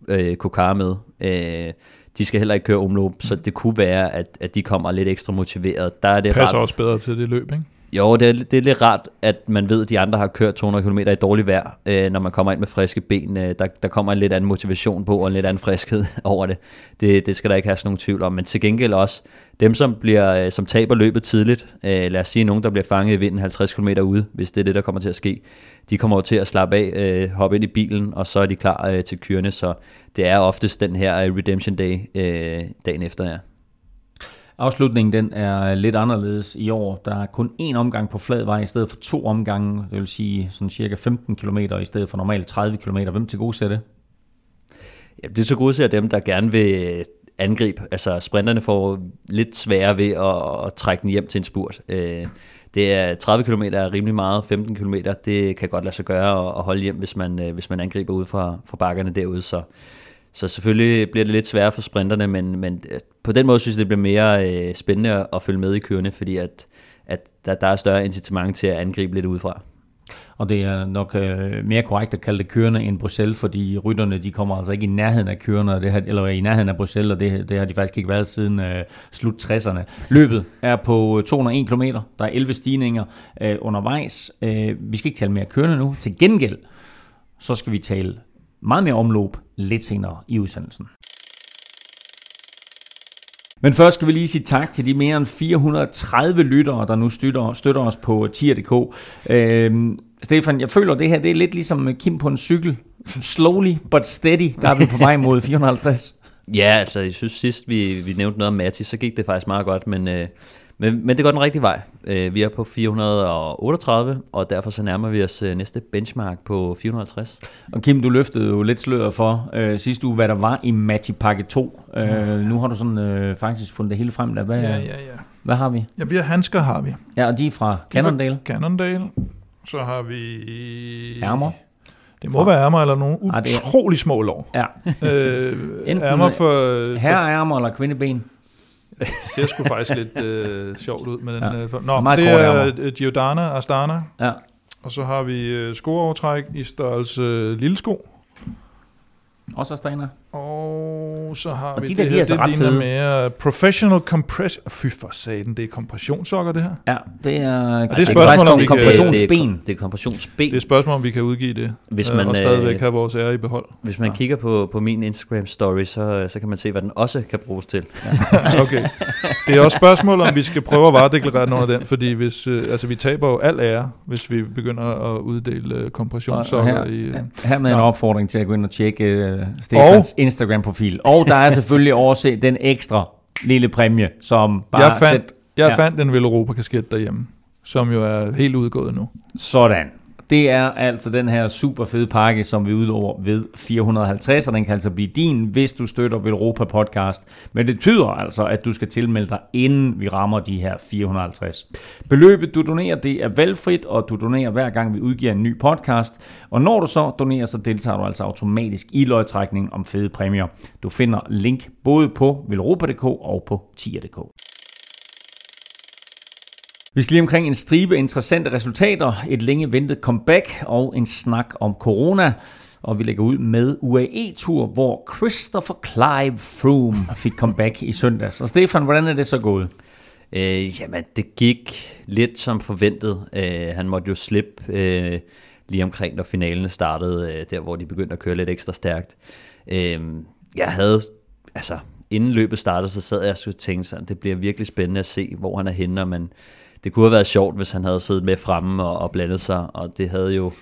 øh, Kokar med. Øh, de skal heller ikke køre omløb, så det kunne være, at, at de kommer lidt ekstra motiveret. Der er det Passer ret, også bedre til det løb, ikke? Jo, det er, det er lidt rart, at man ved, at de andre har kørt 200 km i dårligt vejr, øh, når man kommer ind med friske ben. Øh, der, der kommer en lidt anden motivation på, og en lidt anden friskhed over det. det. Det skal der ikke have nogen tvivl om. Men til gengæld også, dem som, bliver, øh, som taber løbet tidligt, øh, lad os sige nogen, der bliver fanget i vinden 50 km ude, hvis det er det, der kommer til at ske, de kommer jo til at slappe af, øh, hoppe ind i bilen, og så er de klar øh, til kørende. Så det er oftest den her øh, Redemption Day øh, dagen efter, ja. Afslutningen den er lidt anderledes i år. Der er kun én omgang på flad vej i stedet for to omgange. Det vil sige sådan cirka 15 km i stedet for normalt 30 km. Hvem til gode sætte? Ja, det er til gode dem, der gerne vil angribe. Altså sprinterne får lidt sværere ved at, at trække den hjem til en spurt. Øh, det er 30 km er rimelig meget, 15 km det kan godt lade sig gøre at holde hjem, hvis man, øh, hvis man angriber ud fra, fra bakkerne derude. Så, så selvfølgelig bliver det lidt sværere for sprinterne, men, men øh, på den måde synes jeg, det bliver mere øh, spændende at følge med i kørende, fordi at, at der, der er større incitament til at angribe lidt udefra. Og det er nok øh, mere korrekt at kalde det kørende end Bruxelles, fordi rytterne de kommer altså ikke i nærheden af kørende, det har, eller i nærheden af Bruxelles, og det, det har de faktisk ikke været siden øh, slut 60'erne. Løbet er på øh, 201 km, der er 11 stigninger øh, undervejs. Øh, vi skal ikke tale mere kørende nu. Til gengæld, så skal vi tale meget mere omløb lidt senere i udsendelsen. Men først skal vi lige sige tak til de mere end 430 lyttere, der nu støtter, støtter os på tier.dk. Øhm, Stefan, jeg føler, at det her det er lidt ligesom Kim på en cykel. Slowly but steady, der er vi på vej mod 450. Ja, altså jeg synes sidst vi, vi nævnte noget om Matti, så gik det faktisk meget godt, men, øh, men, men det går den rigtige vej. Øh, vi er på 438, og derfor så nærmer vi os øh, næste benchmark på 450. Og Kim, du løftede jo lidt sløret for øh, sidste uge, hvad der var i Matti pakke 2. Øh, nu har du sådan øh, faktisk fundet det hele frem der. Hvad, Ja, ja, ja. hvad har vi? Ja, vi har handsker, har vi. Ja, og de er fra Cannondale. Cannondale. Så har vi... Ærmer. Det må være ærmer eller nogle Ah, det er- utrolig små lov. Ja. Øh, Enten ærmer for... Herreærmer eller kvindeben. Det ser sgu faktisk lidt øh, sjovt ud med den. Ja. Øh, for, nå, det er ærmer. øh, Giordana Astana. Ja. Og så har vi øh, skoovertræk i størrelse øh, lille sko. Også Astana. Og så har Og vi de der, det de her, er så det ret ligner fede. mere professional compression. Fy for satan, det er kompressionssokker det her. Ja, det er, et det er spørgsmål, om vi kan- kompressionsben. Det er, kompressionsben. Det er spørgsmål, om vi kan udgive det. Hvis øh, man, og stadigvæk øh, have vores ære i behold. Hvis man kigger på, på min Instagram story, så, så kan man se, hvad den også kan bruges til. Okay. Det er også spørgsmål, om vi skal prøve at varedeklarere nogle af den, fordi hvis, øh, altså, vi taber jo al ære, hvis vi begynder at uddele øh, Og, og kompressionssokker her, i... Øh, her med en Nå. opfordring til at gå ind og tjekke uh, Stefans Instagram-profil. Og der er selvfølgelig også den ekstra lille præmie, som bare jeg fandt, sæt- jeg ja. fandt en Veloropa-kasket derhjemme, som jo er helt udgået nu. Sådan. Det er altså den her super fede pakke, som vi udlover ved 450, og den kan altså blive din, hvis du støtter Velropa Podcast. Men det betyder altså, at du skal tilmelde dig, inden vi rammer de her 450. Beløbet, du donerer, det er valgfrit, og du donerer hver gang, vi udgiver en ny podcast. Og når du så donerer, så deltager du altså automatisk i lodtrækningen om fede præmier. Du finder link både på velropa.dk og på tier.dk. Vi skal lige omkring en stribe interessante resultater, et længe ventet comeback og en snak om corona. Og vi lægger ud med UAE-tur, hvor Christopher Clive Froome fik comeback i søndags. Og Stefan, hvordan er det så gået? Øh, jamen, det gik lidt som forventet. Øh, han måtte jo slippe øh, lige omkring, når finalen startede, øh, der hvor de begyndte at køre lidt ekstra stærkt. Øh, jeg havde, altså, inden løbet startede, så sad jeg og tænkte sådan, det bliver virkelig spændende at se, hvor han er henne, men det kunne have været sjovt, hvis han havde siddet med fremme og, og blandet sig, og det havde jo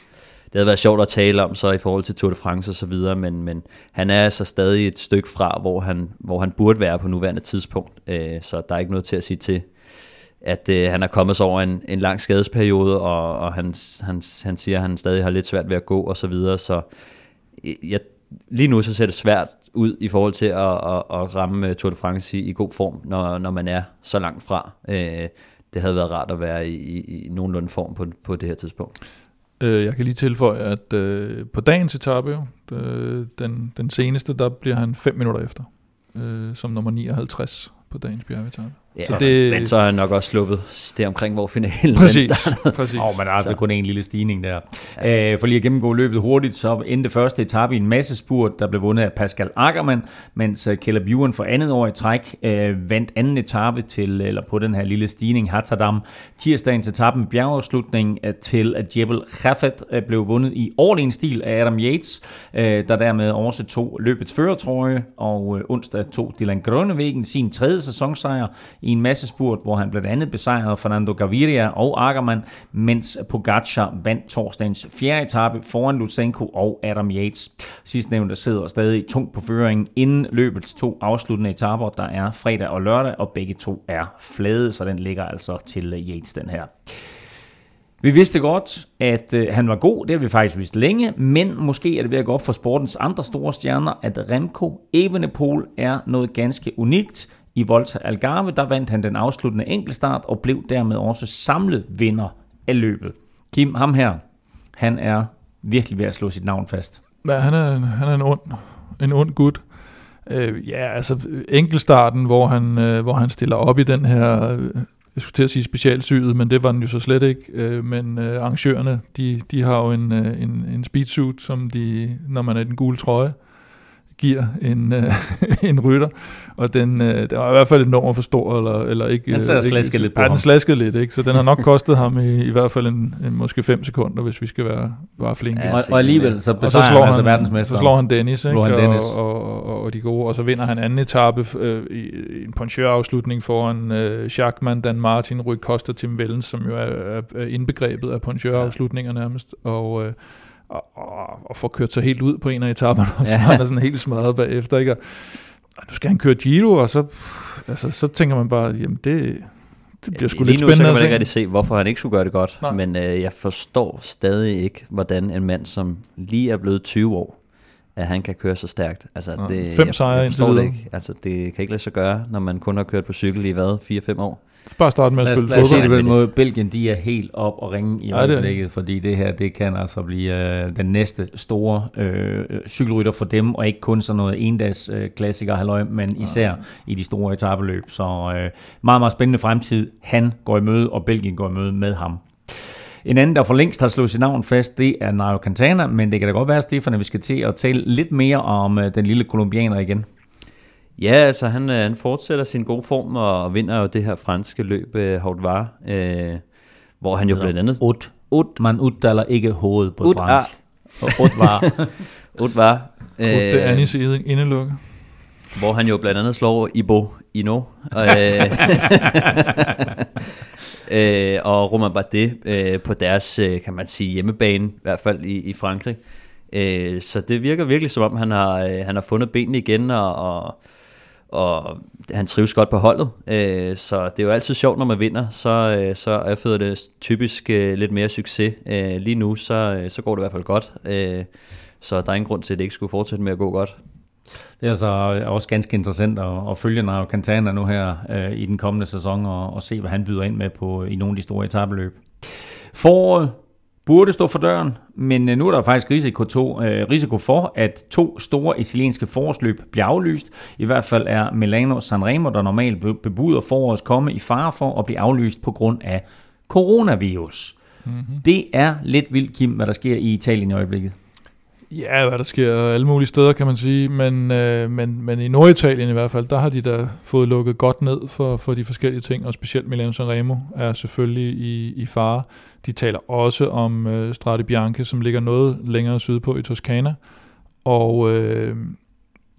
det havde været sjovt at tale om så i forhold til Tour de France og så videre, men, men han er altså stadig et stykke fra, hvor han, hvor han burde være på nuværende tidspunkt, øh, så der er ikke noget til at sige til, at øh, han er kommet sig over en, en lang skadesperiode, og, og han, han, han siger, at han stadig har lidt svært ved at gå og så videre, så øh, jeg, lige nu så ser det svært, ud i forhold til at, at, at ramme øh, Tour de France i, i god form, når, når man er så langt fra. Øh, det havde været rart at være i, i, i nogenlunde form på, på det her tidspunkt. Øh, jeg kan lige tilføje, at øh, på dagens etape, jo, øh, den, den seneste, der bliver han 5 minutter efter, øh, som nummer 59 på dagens bjergetappe. Ja, så det, men så har han nok også sluppet det omkring, hvor finalen præcis, præcis. Oh, men der er altså så. kun en lille stigning der. Ja. Øh, for lige at gennemgå løbet hurtigt, så endte første etape i en masse spurt, der blev vundet af Pascal Ackermann, mens øh, Caleb Ewan for andet år i træk øh, vandt anden etape til, eller på den her lille stigning, Hatterdam. Tirsdagens etape med bjergafslutningen øh, til Jebel Khafet øh, blev vundet i overlegen stil af Adam Yates, øh, der dermed også tog løbets førertrøje, og øh, onsdag tog Dylan Grønnevæggen sin tredje sæsonsejr i en masse spurt, hvor han blandt andet besejrede Fernando Gaviria og Ackermann, mens Pogacar vandt torsdagens fjerde etape foran Lutsenko og Adam Yates. Sidstnævnte sidder stadig tungt på føringen inden løbets to afsluttende etaper, der er fredag og lørdag, og begge to er flade, så den ligger altså til Yates den her. Vi vidste godt, at øh, han var god, det har vi faktisk vidst længe, men måske er det ved at gå op for sportens andre store stjerner, at Remco Evenepoel er noget ganske unikt. I Volta Algarve, der vandt han den afsluttende enkeltstart og blev dermed også samlet vinder af løbet. Kim, ham her, han er virkelig ved at slå sit navn fast. Ja, han er, han er en ond, en ond gut. Øh, ja, altså enkeltstarten, hvor han, øh, hvor han stiller op i den her, øh, jeg skulle til at sige specialsyet, men det var den jo så slet ikke. Øh, men øh, arrangørerne, de, de har jo en, øh, en, en speedsuit, som de, når man er i den gule trøje, giver en, øh, en rytter, og den, øh, den var i hvert fald et nummer for stor, eller, eller ikke... Han sad slasket lidt på ja, den slaskede lidt, ikke? så den har nok kostet ham i, i hvert fald en, en måske 5 sekunder, hvis vi skal være bare flinke. Ja, og, og alligevel så besejrer han, han altså verdensmester. Så slår han Dennis, ikke? Han Dennis. Og, og, og, og, de gode, og så vinder han anden etape øh, i, i en poncheur-afslutning foran øh, Schachmann, Dan Martin, Rui Costa, Tim Wellens, som jo er, er indbegrebet af poncheur-afslutninger nærmest, og... Øh, og, og, og får kørt sig helt ud på en af etaperne, og så ja. han er sådan helt smadret bagefter, ikke? Og, og nu skal han køre Giro, og så, altså, så tænker man bare, jamen det, det bliver sgu lidt spændende så kan man ikke rigtig se, hvorfor han ikke skulle gøre det godt, Nej. men øh, jeg forstår stadig ikke, hvordan en mand, som lige er blevet 20 år, at han kan køre så stærkt. Altså, ja. det, Fem sejre jeg, jeg forstår det ikke. Altså, det kan ikke lade sig gøre, når man kun har kørt på cykel i hvad, 4-5 år. Bare starte med at spille fodbold. Lad os sige det måde. Belgien, de er helt op og ringe i øjeblikket, fordi det her, det kan altså blive øh, den næste store øh, cykelrytter for dem, og ikke kun sådan noget endags øh, klassiker, halløj, men især ja. i de store etabeløb. Så øh, meget, meget spændende fremtid. Han går i møde, og Belgien går i møde med ham. En anden, der for længst har slået sit navn fast, det er Nairo Quintana, men det kan da godt være, Stefan, at vi skal til at tale lidt mere om øh, den lille kolumbianer igen. Ja, altså han, øh, han fortsætter sin gode form og vinder jo det her franske løb, øh, Haute Var, øh, hvor han jo blandt andet... Ut. Ut. Man udtaler ikke hovedet på Ut fransk. Og Ut var. Ut var. Ut det er Anis indelukke. Hvor han jo blandt andet slår Ibo Ino. Og, øh, øh, og Romain Bardet øh, på deres, øh, kan man sige, hjemmebane, i hvert fald i, i Frankrig. Øh, så det virker virkelig som om, han har, øh, han har fundet benene igen, og, og og han trives godt på holdet, øh, så det er jo altid sjovt, når man vinder, så, øh, så er det typisk øh, lidt mere succes. Øh, lige nu, så, øh, så går det i hvert fald godt, øh, så der er ingen grund til, at det ikke skulle fortsætte med at gå godt. Det er altså også ganske interessant at, at følge Nairo Quintana nu her øh, i den kommende sæson, og, og se, hvad han byder ind med på i nogle af de store etabeløb. Foråret burde stå for døren, men øh, nu er der faktisk risiko, to, øh, risiko for, at to store italienske forårsløb bliver aflyst. I hvert fald er Milano Sanremo, der normalt bebuder forårets komme, i fare for at blive aflyst på grund af coronavirus. Mm-hmm. Det er lidt vildt, Kim, hvad der sker i Italien i øjeblikket. Ja, hvad der sker alle mulige steder, kan man sige, men, øh, men, men i Norditalien i hvert fald, der har de da fået lukket godt ned for, for de forskellige ting, og specielt Milano Sanremo er selvfølgelig i, i fare. De taler også om øh, Strade Bianche, som ligger noget længere sydpå i Toscana. og øh,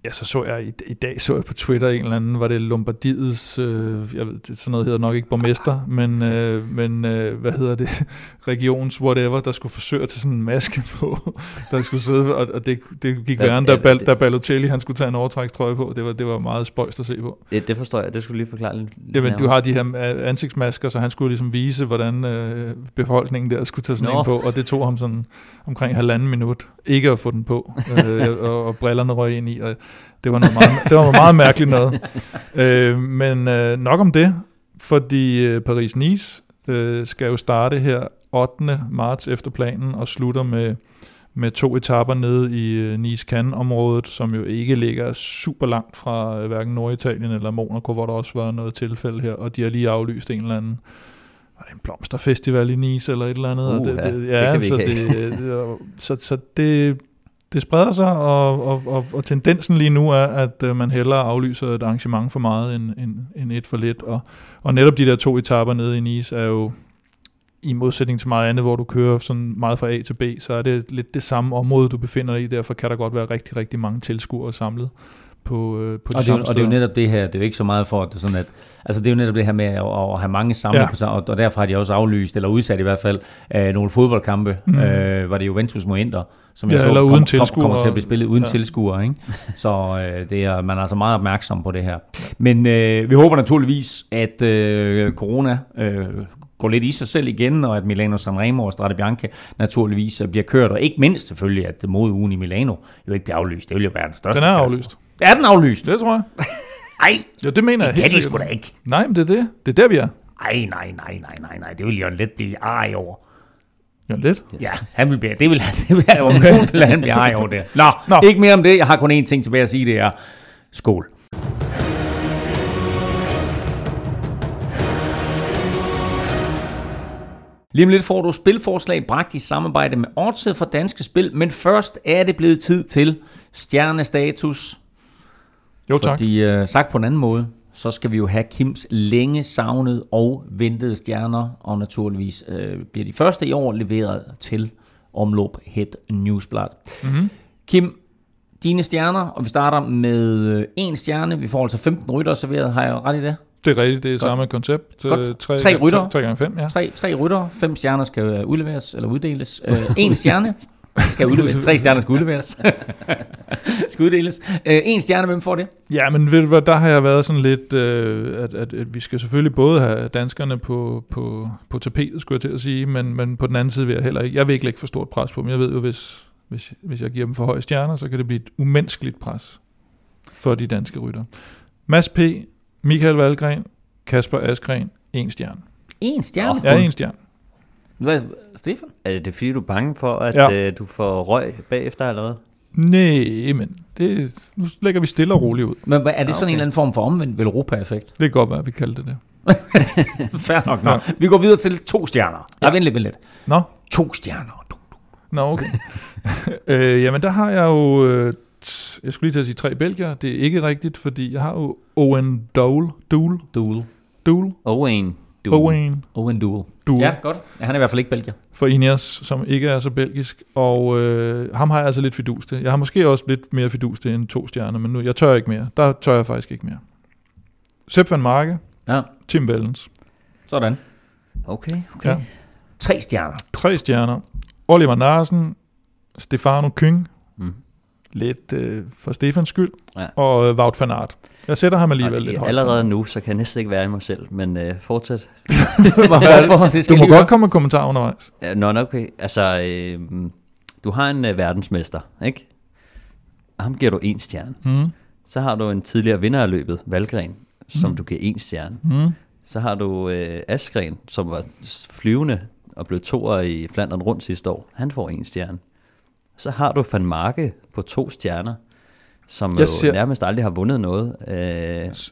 Ja, så så jeg i, i dag så jeg på Twitter en eller anden, var det Lombardiets, øh, jeg ved, sådan noget hedder nok ikke borgmester, men, øh, men øh, hvad hedder det, regions whatever, der skulle forsøge at tage sådan en maske på, der skulle sidde, og, og det, det gik værre, da, Bal, da Balotelli han skulle tage en overtrækstrøje på, det var, det var meget spøjst at se på. Ja, det forstår jeg, det skulle lige forklare lidt. Ja, men du har de her ansigtsmasker, så han skulle ligesom vise, hvordan øh, befolkningen der skulle tage sådan Nå. en på, og det tog ham sådan omkring halvanden minut, ikke at få den på, øh, og, og brillerne røg ind i, og Det var, noget meget, det var noget meget mærkeligt noget. Øh, men øh, nok om det, fordi øh, Paris-Nice øh, skal jo starte her 8. marts efter planen og slutter med, med to etapper nede i øh, Nice-Cannes-området, som jo ikke ligger super langt fra øh, hverken Norditalien eller Monaco, hvor der også var noget tilfælde her, og de har lige aflyst en eller anden var det en blomsterfestival i Nice eller et eller andet. Uh, og det, ja, det, det ja, kan vi så, ikke det, det, så, så det, det spreder sig, og, og, og, og tendensen lige nu er, at øh, man hellere aflyser et arrangement for meget end, end, end et for lidt. Og, og netop de der to etapper nede i Nice er jo i modsætning til meget andet, hvor du kører sådan meget fra A til B, så er det lidt det samme område, du befinder dig i. Derfor kan der godt være rigtig, rigtig mange tilskuere samlet på, øh, på de Og det, er, og det er jo netop det her, det er jo ikke så meget for, at det sådan, at, altså det er jo netop det her med at, at have mange samlet Ja. på sig, og, og derfor har de også aflyst, eller udsat i hvert fald, øh, nogle fodboldkampe, mm. øh, var det Juventus mod Inter, som Ja, jeg så eller uden kom, kommer til at blive spillet uden ja. tilskuere, ikke? Så øh, det er, man er altså meget opmærksom på det her. Men øh, vi håber naturligvis, at øh, corona øh, går lidt i sig selv igen, og at Milano Sanremo og Strade Bianche naturligvis bliver kørt, og ikke mindst selvfølgelig, at modeugen i Milano jo ikke bliver aflyst. Det vil jo være den største. Den er aflyst. Er den aflyst? Det tror jeg. Ej, Ja, det mener jeg det kan de sgu da ikke. Nej, men det er det. Det er der, vi er. Ej, nej, nej, nej, nej, nej. Det vil Jørgen let blive ej over. Ja, lidt. Ja, han vil blive, det vil han, det vil han, okay. vil han blive ej over det. Nå. Nå, ikke mere om det. Jeg har kun én ting tilbage at sige, det er skål. Lige om lidt får du spilforslag bragt i samarbejde med Odset fra Danske Spil, men først er det blevet tid til stjernestatus. Jo, tak. Fordi øh, sagt på en anden måde, så skal vi jo have Kims længe savnede og ventede stjerner, og naturligvis øh, bliver de første i år leveret til omlop Head Newsblad. Mm-hmm. Kim, dine stjerner, og vi starter med øh, en stjerne. Vi får altså 15 rytter serveret, har jeg ret i det? Det er rigtigt, det er samme koncept. Godt. Øh, Tre, Tre ryttere. Tre, tre gange fem, ja. Tre, tre rytter, fem stjerner skal øh, udleveres, eller uddeles. Øh, en stjerne skal udleveres, tre stjerner skal udleveres. skal uddeles. Øh, en stjerne, hvem får det? Ja, men ved du hvad, der har jeg været sådan lidt, øh, at, at, at vi skal selvfølgelig både have danskerne på, på, på tapetet, skulle jeg til at sige, men, men på den anden side vil jeg heller ikke, jeg vil ikke lægge for stort pres på dem. Jeg ved jo, hvis, hvis, hvis jeg giver dem for høje stjerner, så kan det blive et umenneskeligt pres for de danske rytter. Mads P., Michael Valgren, Kasper Askren, en stjerne. En stjerne? Ja, en stjerne. Hvad, Stefan? Er det fordi, du er bange for, at Ja. ja. øh, du får røg bagefter allerede? Nej, men det, nu lægger vi stille og roligt ud. Men hvad- er det sådan okay. en eller anden form for omvendt Velropa-effekt? Det kan godt være, at vi kalder det det. Fair nok. Nå. Vi går videre til to stjerner. Ja. vent lidt, vent lidt. Nå, To stjerner. Nå okay. øh, jamen, der har jeg jo... Øh, jeg skulle lige til at sige tre belgier. Det er ikke rigtigt, fordi jeg har jo Owen Dole. Dole. Duel. Dole. Owen. Du. Owen Owen Duel. Dole. Ja, godt. Ja, han er i hvert fald ikke belgier. For Ineos, som ikke er så belgisk. Og øh, ham har jeg altså lidt fidus til. Jeg har måske også lidt mere fidus til end to stjerner, men nu, jeg tør ikke mere. Der tør jeg faktisk ikke mere. Sepp van Marke, Ja, Tim Wellens. sådan. Okay, okay. Ja. Tre stjerner. Tre stjerner. Oliver Narsen, Stefano Kyng. Lidt øh, for Stefans skyld, Ja. og øh, Wout van Aert. Jeg sætter ham alligevel lidt højt. allerede nu, så kan jeg næsten ikke være i mig selv, men øh, fortsæt. Hvorfor? Det Du må godt komme med kommentarer undervejs. Ja, Nå, nå, okay. Altså, øh, du har en øh, verdensmester, ikke? Ham giver du en stjerne. Mm. Så har du en tidligere vinder af løbet, Valgren, som du giver en stjerne. Mm. Så har du øh, Askren, som var flyvende og blev toer i Flandern rundt sidste år. Han får en stjerne. Så har du Van Marke på to stjerner, som Jeg jo nærmest aldrig har vundet noget. Øh,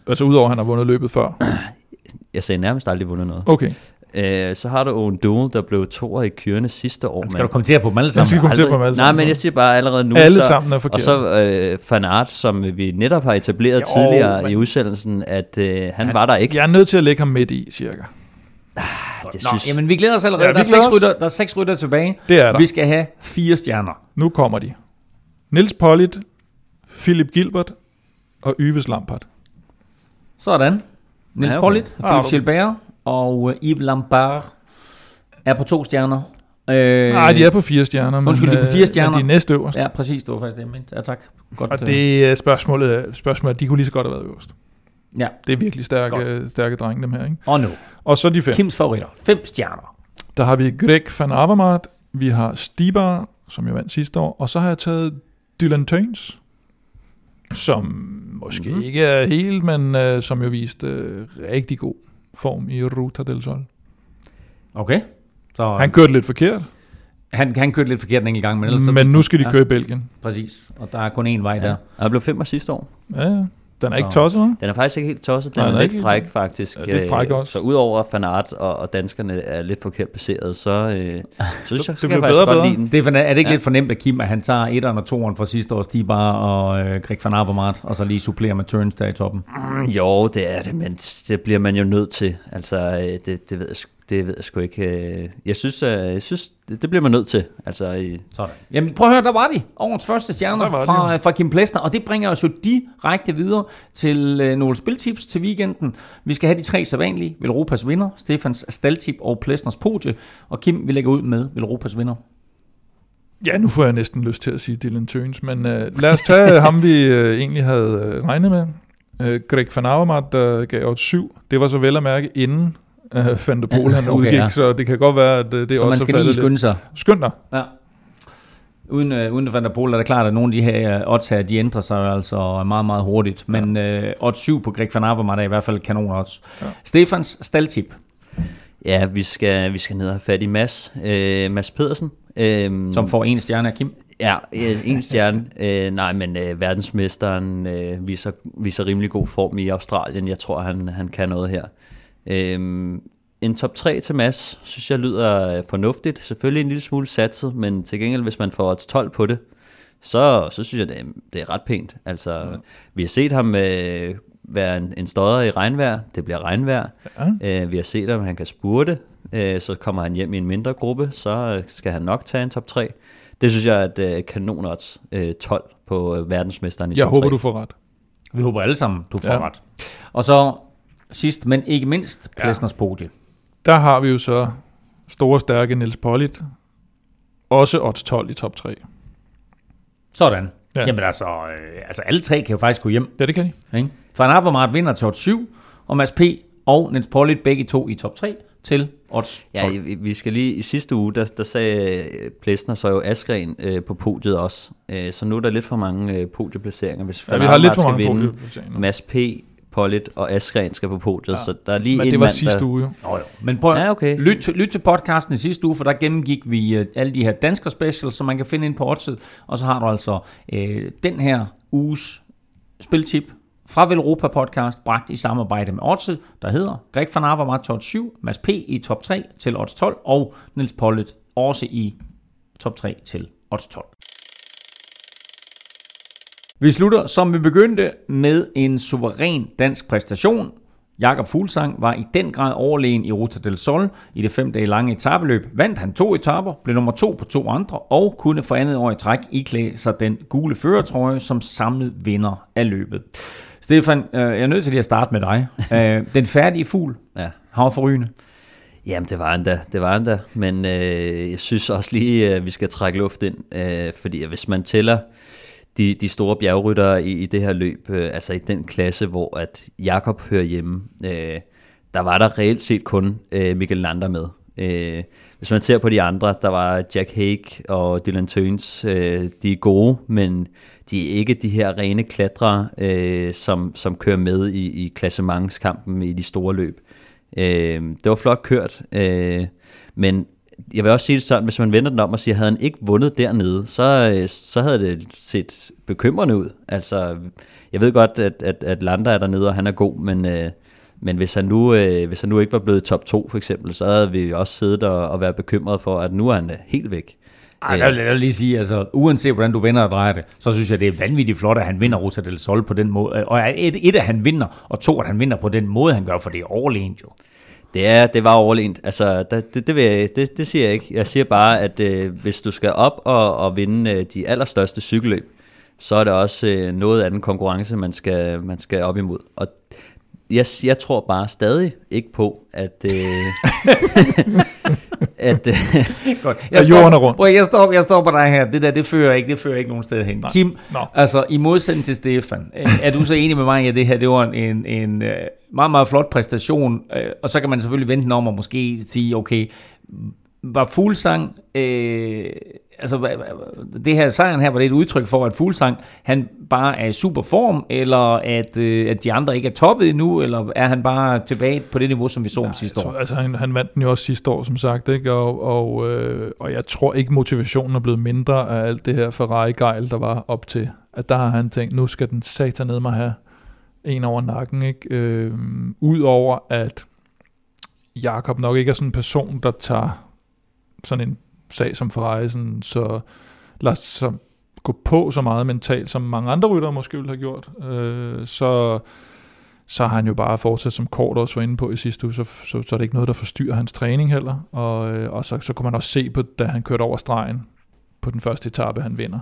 Altså udover at han har vundet løbet før. jeg sagde nærmest aldrig vundet noget. Okay. Øh, så har du Owen Duel, der blev toer i kørende sidste år. Skal du kommentere på dem alle Jeg sammen? skal kommentere på dem alle Nej, sammen. men jeg siger bare allerede nu. Alle så, sammen er Og forkerte. så øh, Van Aert, som vi netop har etableret Jo, jo, tidligere men- i udsendelsen, at øh, han, han var der ikke. Jeg er nødt til at lægge ham midt i, cirka. Det Nå, synes, jamen vi glæder os allerede. Ja, der, er seks os. rytter, der er seks rytter tilbage. Det er der. Vi skal have fire stjerner. Nu kommer de. Nils Pollitt, Philip Gilbert og Yves Lampard. Sådan. Niels Ja, okay. Pollitt, Ah, Philip du- Gilbert og øh, Yves Lampard er på to stjerner. Øh, Nej, de er på fire stjerner, men Undskyld, de er på fire øh, stjerner. men de er næste øverst. Ja, præcis. Det var faktisk det, jeg mente. Ja, tak. Godt. Og øh, det er spørgsmålet, spørgsmålet, de kunne lige så godt have været øverst. Ja, Det er virkelig stærke, stærke drenge, dem her. Ikke? og nu. Og så de fem. Kims favoritter. Fem stjerner. Der har vi Greg van Avermaet, vi har Stibar, som jo vandt sidste år, og så har jeg taget Dylan Tøns. som måske mm-hmm. ikke er helt, men uh, som jo viste uh, rigtig god form i Ruta del Sol. Okay. Så, han kørte lidt forkert. Han, han kørte lidt forkert en enkelt gang, men ellers... Men nu skal de køre ja. i Belgien. Præcis, og der er kun én vej ja. der. Han blev femmer sidste år. Ja, ja. Den er ikke tosset, hva'? Den er faktisk ikke helt tosset. Den Nej, er, er lidt fræk, faktisk. Ja, lidt fræk også. Så udover Fanart og, og danskerne er lidt forkert baseret, så, øh, så, så, så skal jeg faktisk bedre, godt lide den. Stefan, er det ikke ja. lidt fornemt af Kim, at han tager etteren og toeren fra sidste års Stibar og øh, Greg van Avermaet, og så lige supplerer med turns der i toppen? Mm, jo, det er det, men det bliver man jo nødt til. Altså, øh, det, det ved jeg det ved jeg sgu ikke. Øh, jeg synes, øh, jeg synes det, bliver man nødt til. Altså, i... Sådan. Jamen prøv at høre, der var de. Årets første stjerner fra, fra Kim Plesner, og det bringer os jo direkte videre til øh, nogle spiltips til weekenden. Vi skal have de tre sædvanlige. Velropas vinder, Stefans staldtip og Plesners podie. Og Kim, vi lægger ud med Velropas vinder. Ja, nu får jeg næsten lyst til at sige Dylan Tøns, men uh, lad os tage ham, vi uh, egentlig havde uh, regnet med. Uh, Greg van Avermaet, der gav os 7. Det var så vel at mærke inden uh, Van Pol, han okay, udgik, ja. så det kan godt være, at det så også man skal lige skynde sig. Skynd dig. Ja. Uden, uh, uden Van der Pol er det klart, at nogle af de her odds her, de ændrer sig altså meget, meget hurtigt. Men ja. uh, odds 7 på Greg van Avermaet er i hvert fald kanon odds. Ja. Stefans staldtip. Ja, vi skal, vi skal ned og have fat i Mads, øh, Mads Pedersen. Øh, Som får en stjerne af Kim. Ja, en stjerne. øh, nej, men øh, verdensmesteren øh, viser, viser rimelig god form i Australien. Jeg tror, han, han kan noget her. Øhm, en top 3 til Mads, synes jeg lyder fornuftigt. Selvfølgelig en lille smule satset, men til gengæld, hvis man får et 12 på det, så, så synes jeg, det er, det er ret pænt. Altså, ja. vi har set ham øh, være en, en stodder i regnvejr. Det bliver regnvejr. Ja. Øh, vi har set ham, han kan spurte. Øh, så kommer han hjem i en mindre gruppe, så skal han nok tage en top 3. Det synes jeg er et øh, kanonodds øh, 12 på øh, verdensmesteren i jeg top 3. Jeg håber, du får ret. Vi håber alle sammen, du får ja. ret. Og så sidst, men ikke mindst, Plesners ja. podie. Der har vi jo så store, stærke Niels Pollitt. Også odds 12 i top 3. Sådan. Ja. Jamen altså, øh, altså, alle tre kan jo faktisk gå hjem. Ja, det kan de. Ikke? Van Avermaet vinder til odds 7, og Mads P. og Niels Pollitt begge to i top 3 til odds 12. Ja, vi skal lige, i sidste uge, der, der sagde øh, Plesner så jo Askren øh, på podiet også. Øh, så nu er der lidt for mange øh, podieplaceringer. Hvis ja, vi har lidt for mange podieplaceringer. Mads P., Pollitt og Askren skal på podiet, ja. så der er lige Men en det var mand, sidste der... uge jo. Oh, jo. Men prøv ja, okay. lyt, til, lyt til podcasten i sidste uge, for der gennemgik vi uh, alle de her dansker specials, som man kan finde ind på Oddset, og så har du altså uh, den her uges spiltip fra Velropa Podcast, bragt i samarbejde med Oddset, der hedder Greg van Avermaet top 7, Mads P. i top 3 til odds 12, og Niels Pollitt også i top 3 til odds 12. Vi slutter, som vi begyndte, med en suveræn dansk præstation. Jakob Fuglsang var i den grad overlegen i Ruta del Sol i det fem dage lange etabeløb. Vandt han to etaper, blev nummer to på to andre og kunne for andet år i træk iklæde sig den gule førertrøje som samlet vinder af løbet. Stefan, øh, jeg er nødt til lige at starte med dig. Øh, den færdige fugl, ja. har forrygende. Jamen, det var endda, det var endda. Men øh, jeg synes også lige, at vi skal trække luft ind. Øh, fordi hvis man tæller de, de store bjergryttere i, i det her løb, øh, altså i den klasse, hvor at Jakob hører hjemme, øh, der var der reelt set kun øh, Mikkel Lander med. Øh, hvis man ser på de andre, der var Jack Hake og Dylan Tøns, øh, de er gode, men de er ikke de her rene klatrere, øh, som, som kører med i, i klassementskampen i de store løb. Øh, det var flot kørt, øh, men jeg vil også sige det sådan, hvis man vender den om og siger, havde han ikke vundet dernede, så, øh, så havde det set bekymrende ud. Altså, jeg ved godt, at, at, at Landa er dernede, og han er god, men, øh, men hvis, han nu, øh, hvis han nu ikke var blevet top 2 for eksempel, så havde vi også siddet og, og været bekymret for, at nu er han øh, helt væk. Ej, jeg vil, jeg vil lige sige, altså, uanset hvordan du vender og drejer det, så synes jeg, det er vanvittigt flot, at han vinder Rosa del Sol på den måde. Og et, et, at han vinder, og to, at han vinder på den måde, han gør, for det er overlegent jo. Det, er, det var overlænt. Altså, det, det, det, vil jeg, det, det siger jeg ikke. Jeg siger bare, at øh, hvis du skal op og, og vinde øh, de allerstørste cykelløb, så er det også øh, noget af den konkurrence, man skal, man skal op imod. Og jeg, jeg tror bare stadig ikke på, at... Øh, at øh, Godt. Jeg, står, rundt. jeg, står, jeg står på dig her. Det der, det fører ikke, det fører ikke nogen sted hen. Nej. Kim, no. altså i modsætning til Stefan, er du så enig med mig, at det her det var en, en øh, meget, meget flot præstation, øh, og så kan man selvfølgelig vente om og måske sige, okay, var Fuglsang, øh, altså, det her sejren her, var det et udtryk for, at Fuglsang, han bare er i super form, eller at, øh, at de andre ikke er toppet endnu, eller er han bare tilbage på det niveau, som vi så om sidste tror, år? Altså, han, han vandt den jo også sidste år, som sagt, ikke? Og, og, øh, og jeg tror ikke, motivationen er blevet mindre af alt det her Ferrari-gejl, der var op til. At der har han tænkt, nu skal den satan ned mig have en over nakken, ikke? Øh, Udover at Jakob nok ikke er sådan en person, der tager sådan en sag som Ferrari, sådan, så lader så gå på så meget mentalt, som mange andre ryttere måske ville have gjort, øh, så, så har han jo bare fortsat, som Kort også var inde på i sidste uge, så, så, så er det ikke noget, der forstyrrer hans træning heller, og, øh, og så, så kunne man også se på, da han kørte over stregen på den første etape, han vinder.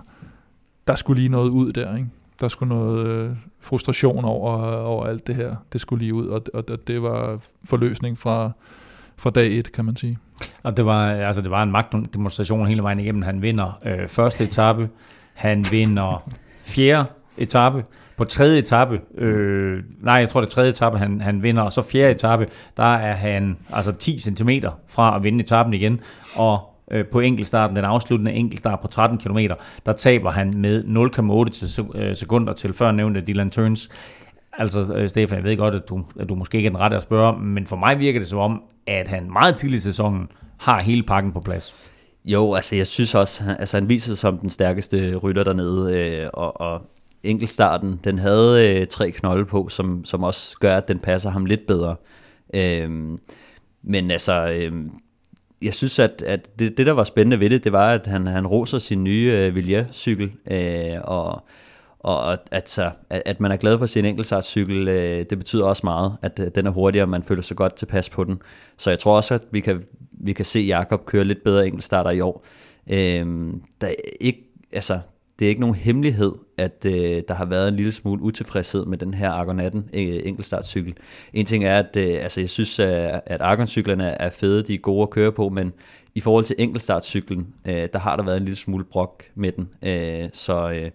Der skulle lige noget ud der, ikke? Der skulle noget øh, frustration over, over alt det her. Det skulle lige ud, og, og, og det var forløsning fra, fra dag et, kan man sige. Og det var, altså, det var en magtdemonstration hele vejen igennem. Han vinder øh, første etape, han vinder fjerde etape. På tredje etape, øh, nej, jeg tror det er tredje etape, han, han vinder, og så fjerde etape, der er han altså 10 cm fra at vinde etappen igen, og øh, på enkeltstarten, den afsluttende enkeltstart på 13 km, der taber han med 0,8 øh, sekunder til førnævnte Dylan Turns. Altså, øh, Stefan, jeg ved godt, at du, at du måske ikke er den rette at spørge, men for mig virker det som om, at han meget tidligt i sæsonen har hele pakken på plads. Jo, altså jeg synes også, altså han viser sig som den stærkeste rytter dernede, øh, og, og enkeltstarten, den havde øh, tre knolde på, som, som også gør, at den passer ham lidt bedre. Øh, men altså, øh, jeg synes, at, at det, det, der var spændende ved det, det var, at han, han roser sin nye øh, Villiers-cykel, øh, og, og at, at, at man er glad for sin enkeltstartscykel, øh, det betyder også meget, at øh, den er hurtigere, og man føler sig godt tilpas på den. Så jeg tror også, at vi kan, vi kan se Jakob køre lidt bedre enkeltstarter i år. Øh, der er ikke, altså, det er ikke nogen hemmelighed, at øh, der har været en lille smule utilfredshed med den her Argon 18 øh, enkeltstartcykel. En ting er, at øh, altså, jeg synes, at, at Argon-cyklerne er fede, de er gode at køre på, men i forhold til enkeltstartcyklen, øh, der har der været en lille smule brok med den. Øh, så, øh,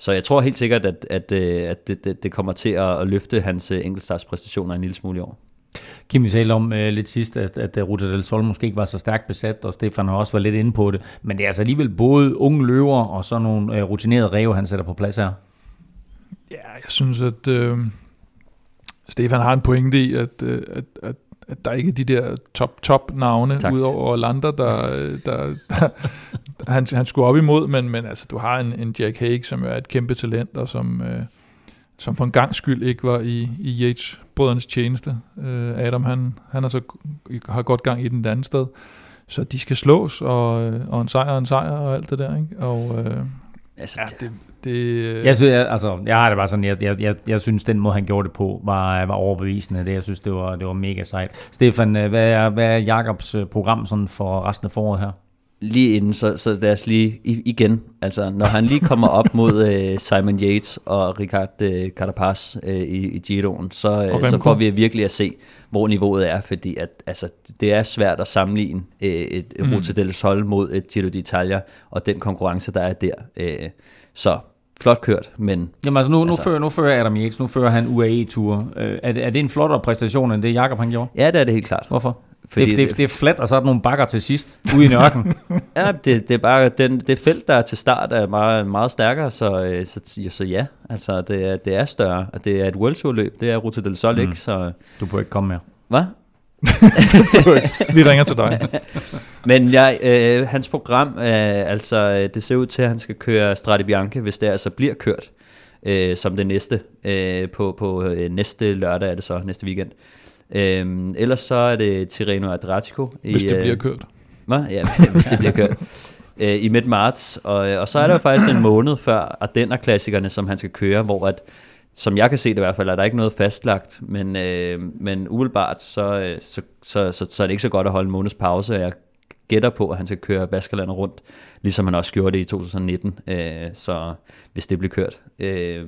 så jeg tror helt sikkert, at, at, øh, at det, det, det kommer til at, løfte hans øh, enkeltstartspræstationer en lille smule i år. Kim, vi talte om uh, lidt sidst, at, at Ruta del Sol måske ikke var så stærkt besat, og Stefan har også været lidt inde på det. Men det er altså alligevel både unge løver og så nogle uh, rutinerede ræve, han sætter på plads her. Ja, jeg synes, at uh, Stefan har en pointe i, at, uh, at, at at der ikke er de der top-top navne, tak. udover Lander, der, der, der han, han skulle op imod, men, men altså, du har en, en Jack Hague, som er et kæmpe talent, og som, øh, som for en gang skyld ikke var i, i Yates brødrenes tjeneste. Øh, Adam, han, han har så har godt gang i den anden sted. Så de skal slås, og, og en sejr en sejr, og alt det der, ikke? Og, øh, altså, ja, det, det, øh, jeg, synes, jeg, altså, jeg har det bare sådan, jeg, jeg, jeg, jeg synes, den måde, han gjorde det på, var, var overbevisende. Det, jeg synes, det var, det var mega sejt. Stefan, øh, hvad er, hvad er Jakobs øh, program sådan for resten af foråret her? Lige inden, så, så lad os lige igen, altså når han lige kommer op mod øh, Simon Yates og Ricard øh, Carapaz øh, i, i Giroen, så, øh, så får vi virkelig at se, hvor niveauet er, fordi at, altså, det er svært at sammenligne øh, et mm. Ruta del Sol mod et Giro d'Italia, og den konkurrence, der er der. Øh, så flot kørt, men... Jamen altså nu, altså, nu, fører, nu fører Adam Yates, nu fører han UAE-ture. Øh, er, det, er det en flottere præstation, end det Jakob han gjorde? Ja, det er det helt klart. Hvorfor? Fordi det, det, det er flat, og så er der nogle bakker til sidst, ude i ørkenen. ja, det, det er bare, den, det felt, der er til start, er meget, meget stærkere, så, øh, så, så ja, altså det er, det er større, og det er et World Tour løb, det er Ruta del Sol, mm. ikke? Så, du burde ikke komme mere. Hvad? Vi ringer til dig. Men ja, øh, hans program, øh, altså det ser ud til, at han skal køre Strade Bianche, hvis det altså bliver kørt, øh, som det næste, øh, på, på øh, næste lørdag er det så, næste weekend. Øhm, ellers så er det Tirreno Adriatico. Hvis i, det bliver øh, kørt. Hvad? Ja, hvis det bliver kørt. øh, I midt marts. Og, og så er der faktisk en måned før Ardenner-klassikerne, som han skal køre, hvor at, som jeg kan se det i hvert fald, er der ikke noget fastlagt, men, øh, men umiddelbart, så, øh, så, så, så, så er det ikke så godt at holde en måneds pause, jeg gætter på, at han skal køre Baskerlandet rundt, ligesom han også gjorde det i 2019, øh, så hvis det bliver kørt. Øh,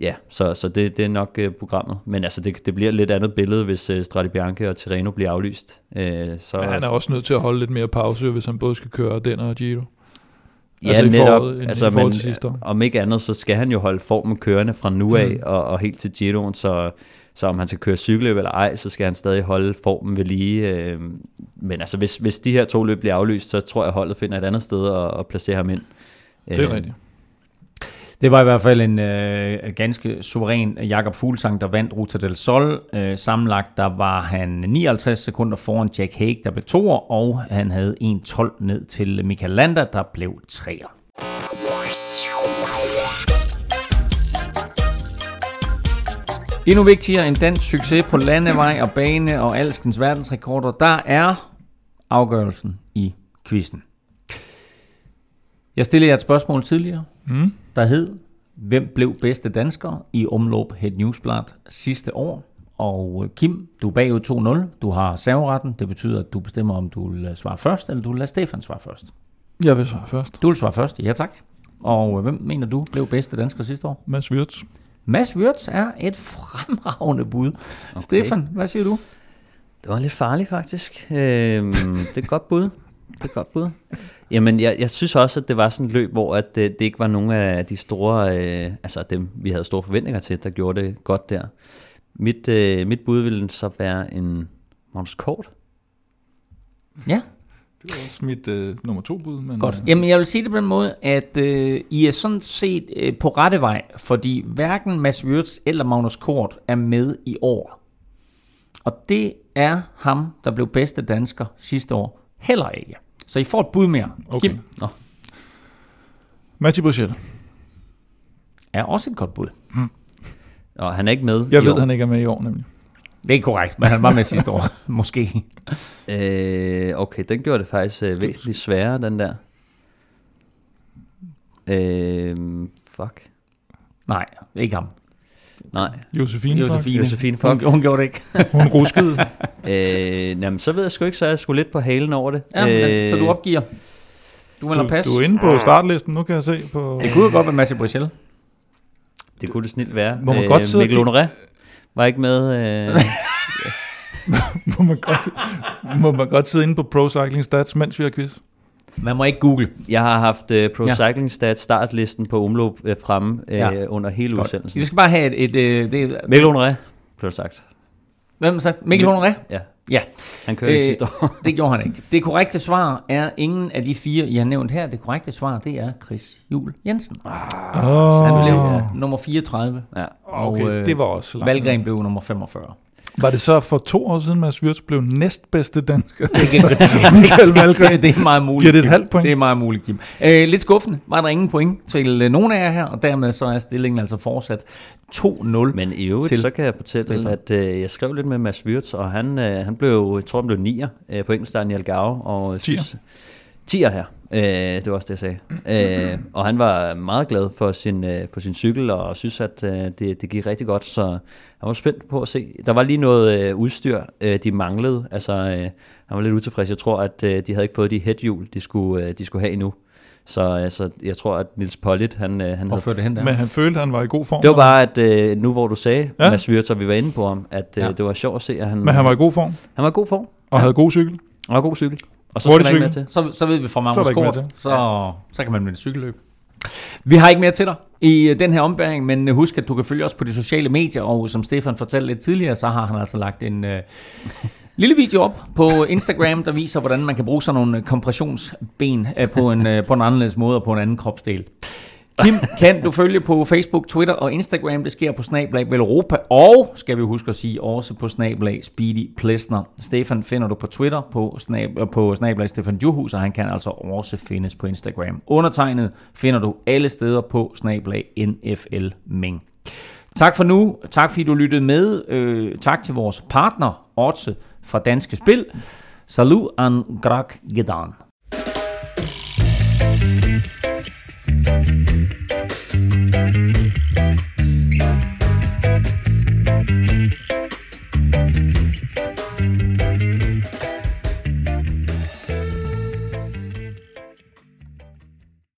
Ja, så, så det, det er nok uh, programmet. Men altså, det, det bliver et lidt andet billede, hvis Strade Bianche og Tirreno bliver aflyst. Uh, så, Men han er også nødt til at holde lidt mere pause, hvis han både skal køre den og Giro. Ja, altså netop. Forhold, altså, men, til om ikke andet, så skal han jo holde formen kørende fra nu af mm. og, og helt til Giroen, så, så om han skal køre cykelløb eller ej, så skal han stadig holde formen ved lige. Øh, men altså, hvis, hvis de her to løb bliver aflyst, så tror jeg, holdet finder et andet sted at, at placere ham ind. Det er rigtigt. Det var i hvert fald en øh, ganske suveræn Jakob Fuglsang, der vandt Ruta del Sol. Øh, sammenlagt der var han 59 sekunder foran Jack Hague, der blev toer, og han havde 1.12 ned til Michael Landa, der blev treer. Endnu vigtigere end dansk succes på landevej og bane og alskens verdensrekorder, der er afgørelsen i quizzen. Jeg stillede jer et spørgsmål tidligere, Mm der hed, hvem blev bedste dansker i omløb Het Newsblad sidste år? Og øh, Kim, du er bagud 2-0. Du har serveretten. Det betyder, at du bestemmer, om du vil øh, svare først, eller du vil lade Stefan svare først. Jeg vil svare først. Du vil svare først, ja tak. Og øh, hvem mener du blev bedste dansker sidste år? Mads Wirtz. Mads Wirtz er et fremragende bud. Okay. Stefan, hvad siger du? Det var lidt farligt faktisk. Øhm, det er et godt bud. Det er godt bud. Jamen, jeg, jeg synes også, at det var sådan et løb, hvor at det, det ikke var nogen af de store, øh, altså dem, vi havde store forventninger til, der gjorde det godt der. Mit, øh, mit bud ville så være en Magnus Kort. Ja, Det var også mit øh, nummer to bud. Men, Godt. Øh, Jamen, jeg vil sige det på den måde, at øh, I er sådan set øh, på rette vej, fordi hverken Mads Wirtz eller Magnus Kort er med i år. Og det er ham, der blev bedste dansker sidste år, heller ikke. Så I får et bud mere. Okay. Kim Mathieu Bruchel. er også et godt bud. Og han er ikke med Jeg ved, år. han ikke er med i år, nemlig. Det er korrekt, men han var med sidste år. Måske. Øh, okay, den gjorde det faktisk øh, væsentligt sværere, den der. Øh, fuck. Nej, ikke ham. Nej. Josefine. Josefine. Josefine Hun, Fock. hun gjorde det ikke. Fuck. Hun ruskede. Øh, jamen, så ved jeg sgu ikke, så er jeg sgu lidt på halen over det. Ja, men, så du Øh, opgiver. Du Du, pas. du er inde på startlisten, nu kan jeg se på... Det kunne jo godt være Mads Bruchel. Det kunne det snilt være. Må man godt sidde Mikkel Honoré var ikke med. Øh, må, man godt, må man godt sidde inde på Pro Cycling Stats, mens vi har quiz? Man må ikke google. jeg har haft uh, Pro Ja. Cycling Stats startlisten på umløb uh, fremme uh, Ja. under hele Godt. udsendelsen. Vi skal bare have et... et, et, det, Mikkel Honoré, blev sagt. Hvem har sagt? Mikkel Honoré? Ja, Ja, han kørte øh, ikke Øh, sidste år. det gjorde han ikke. Det korrekte svar er ingen af de fire, I har nævnt her. Det korrekte svar, det er Chris Juhl Jensen. Åh, Han blev ja. nummer 34, ja. og okay, øh, det var også langt. Valgren blev nummer 45. Var det så for to år siden, Mads Wirtz blev næstbedste dansker? Det, det, det, det er meget muligt. Giver det et halvt point? Det er meget muligt, Kim. Øh, lidt skuffende. Var der ingen point til øh, nogen af jer her, og dermed så er stillingen altså fortsat 2-0. Men i øvrigt, Til så kan jeg fortælle, Stefan. at øh, jeg skrev lidt med Mads Wirtz, og han, øh, han blev, jeg tror han blev nier øh, på enkeltstarten i Algarve. Og jeg synes, tier her. Øh, det var også det, jeg sagde. Øh, og han var meget glad for sin, øh, for sin cykel, og synes, at øh, det, det gik rigtig godt. Så han var spændt på at se. Der var lige noget øh, udstyr, øh, de manglede. Altså, øh, han var lidt utilfreds. Jeg tror, at øh, de havde ikke fået de headhjul, de skulle, øh, de skulle have endnu. Så altså, jeg tror, at Nils Pollitt, han, øh, han Hvor havde det hen der? Men han følte, at han var i god form. det var bare, at øh, nu hvor du sagde, Ja. Mads Wirtz, og vi var inde på ham, at øh, Ja. det var sjovt at se, at han, Men han var i god form, han var i god form. og Ja. havde god cykel. Var god cykel. Og så skal der ikke mere til. Så, så ved vi fra Så Magnus mere Kort, så, så kan man med en cykelløb. Vi har ikke mere til dig i øh, den her ombæring, men øh, husk, at du kan følge os på de sociale medier, og som Stefan fortalte lidt tidligere, så har han altså lagt en øh, lille video op på Instagram, der viser, hvordan man kan bruge sådan nogle øh, kompressionsben øh, på, en, øh, på en anderledes måde og på en anden kropsdel. Kim kan du følge på Facebook, Twitter og Instagram. Det sker på Snablag Velropa, og skal vi huske at sige, også på Snablag Speedy Plesner. Stefan finder du på Twitter på, snab, øh, på Snablag Stefan Juhus, og han kan altså også findes på Instagram. Undertegnet finder du alle steder på Snablag NFL Ming. Tak for nu. Tak fordi du lyttede med. Øh, tak til vores partner, Otse fra Danske Spil. Salut an Grak Gedan.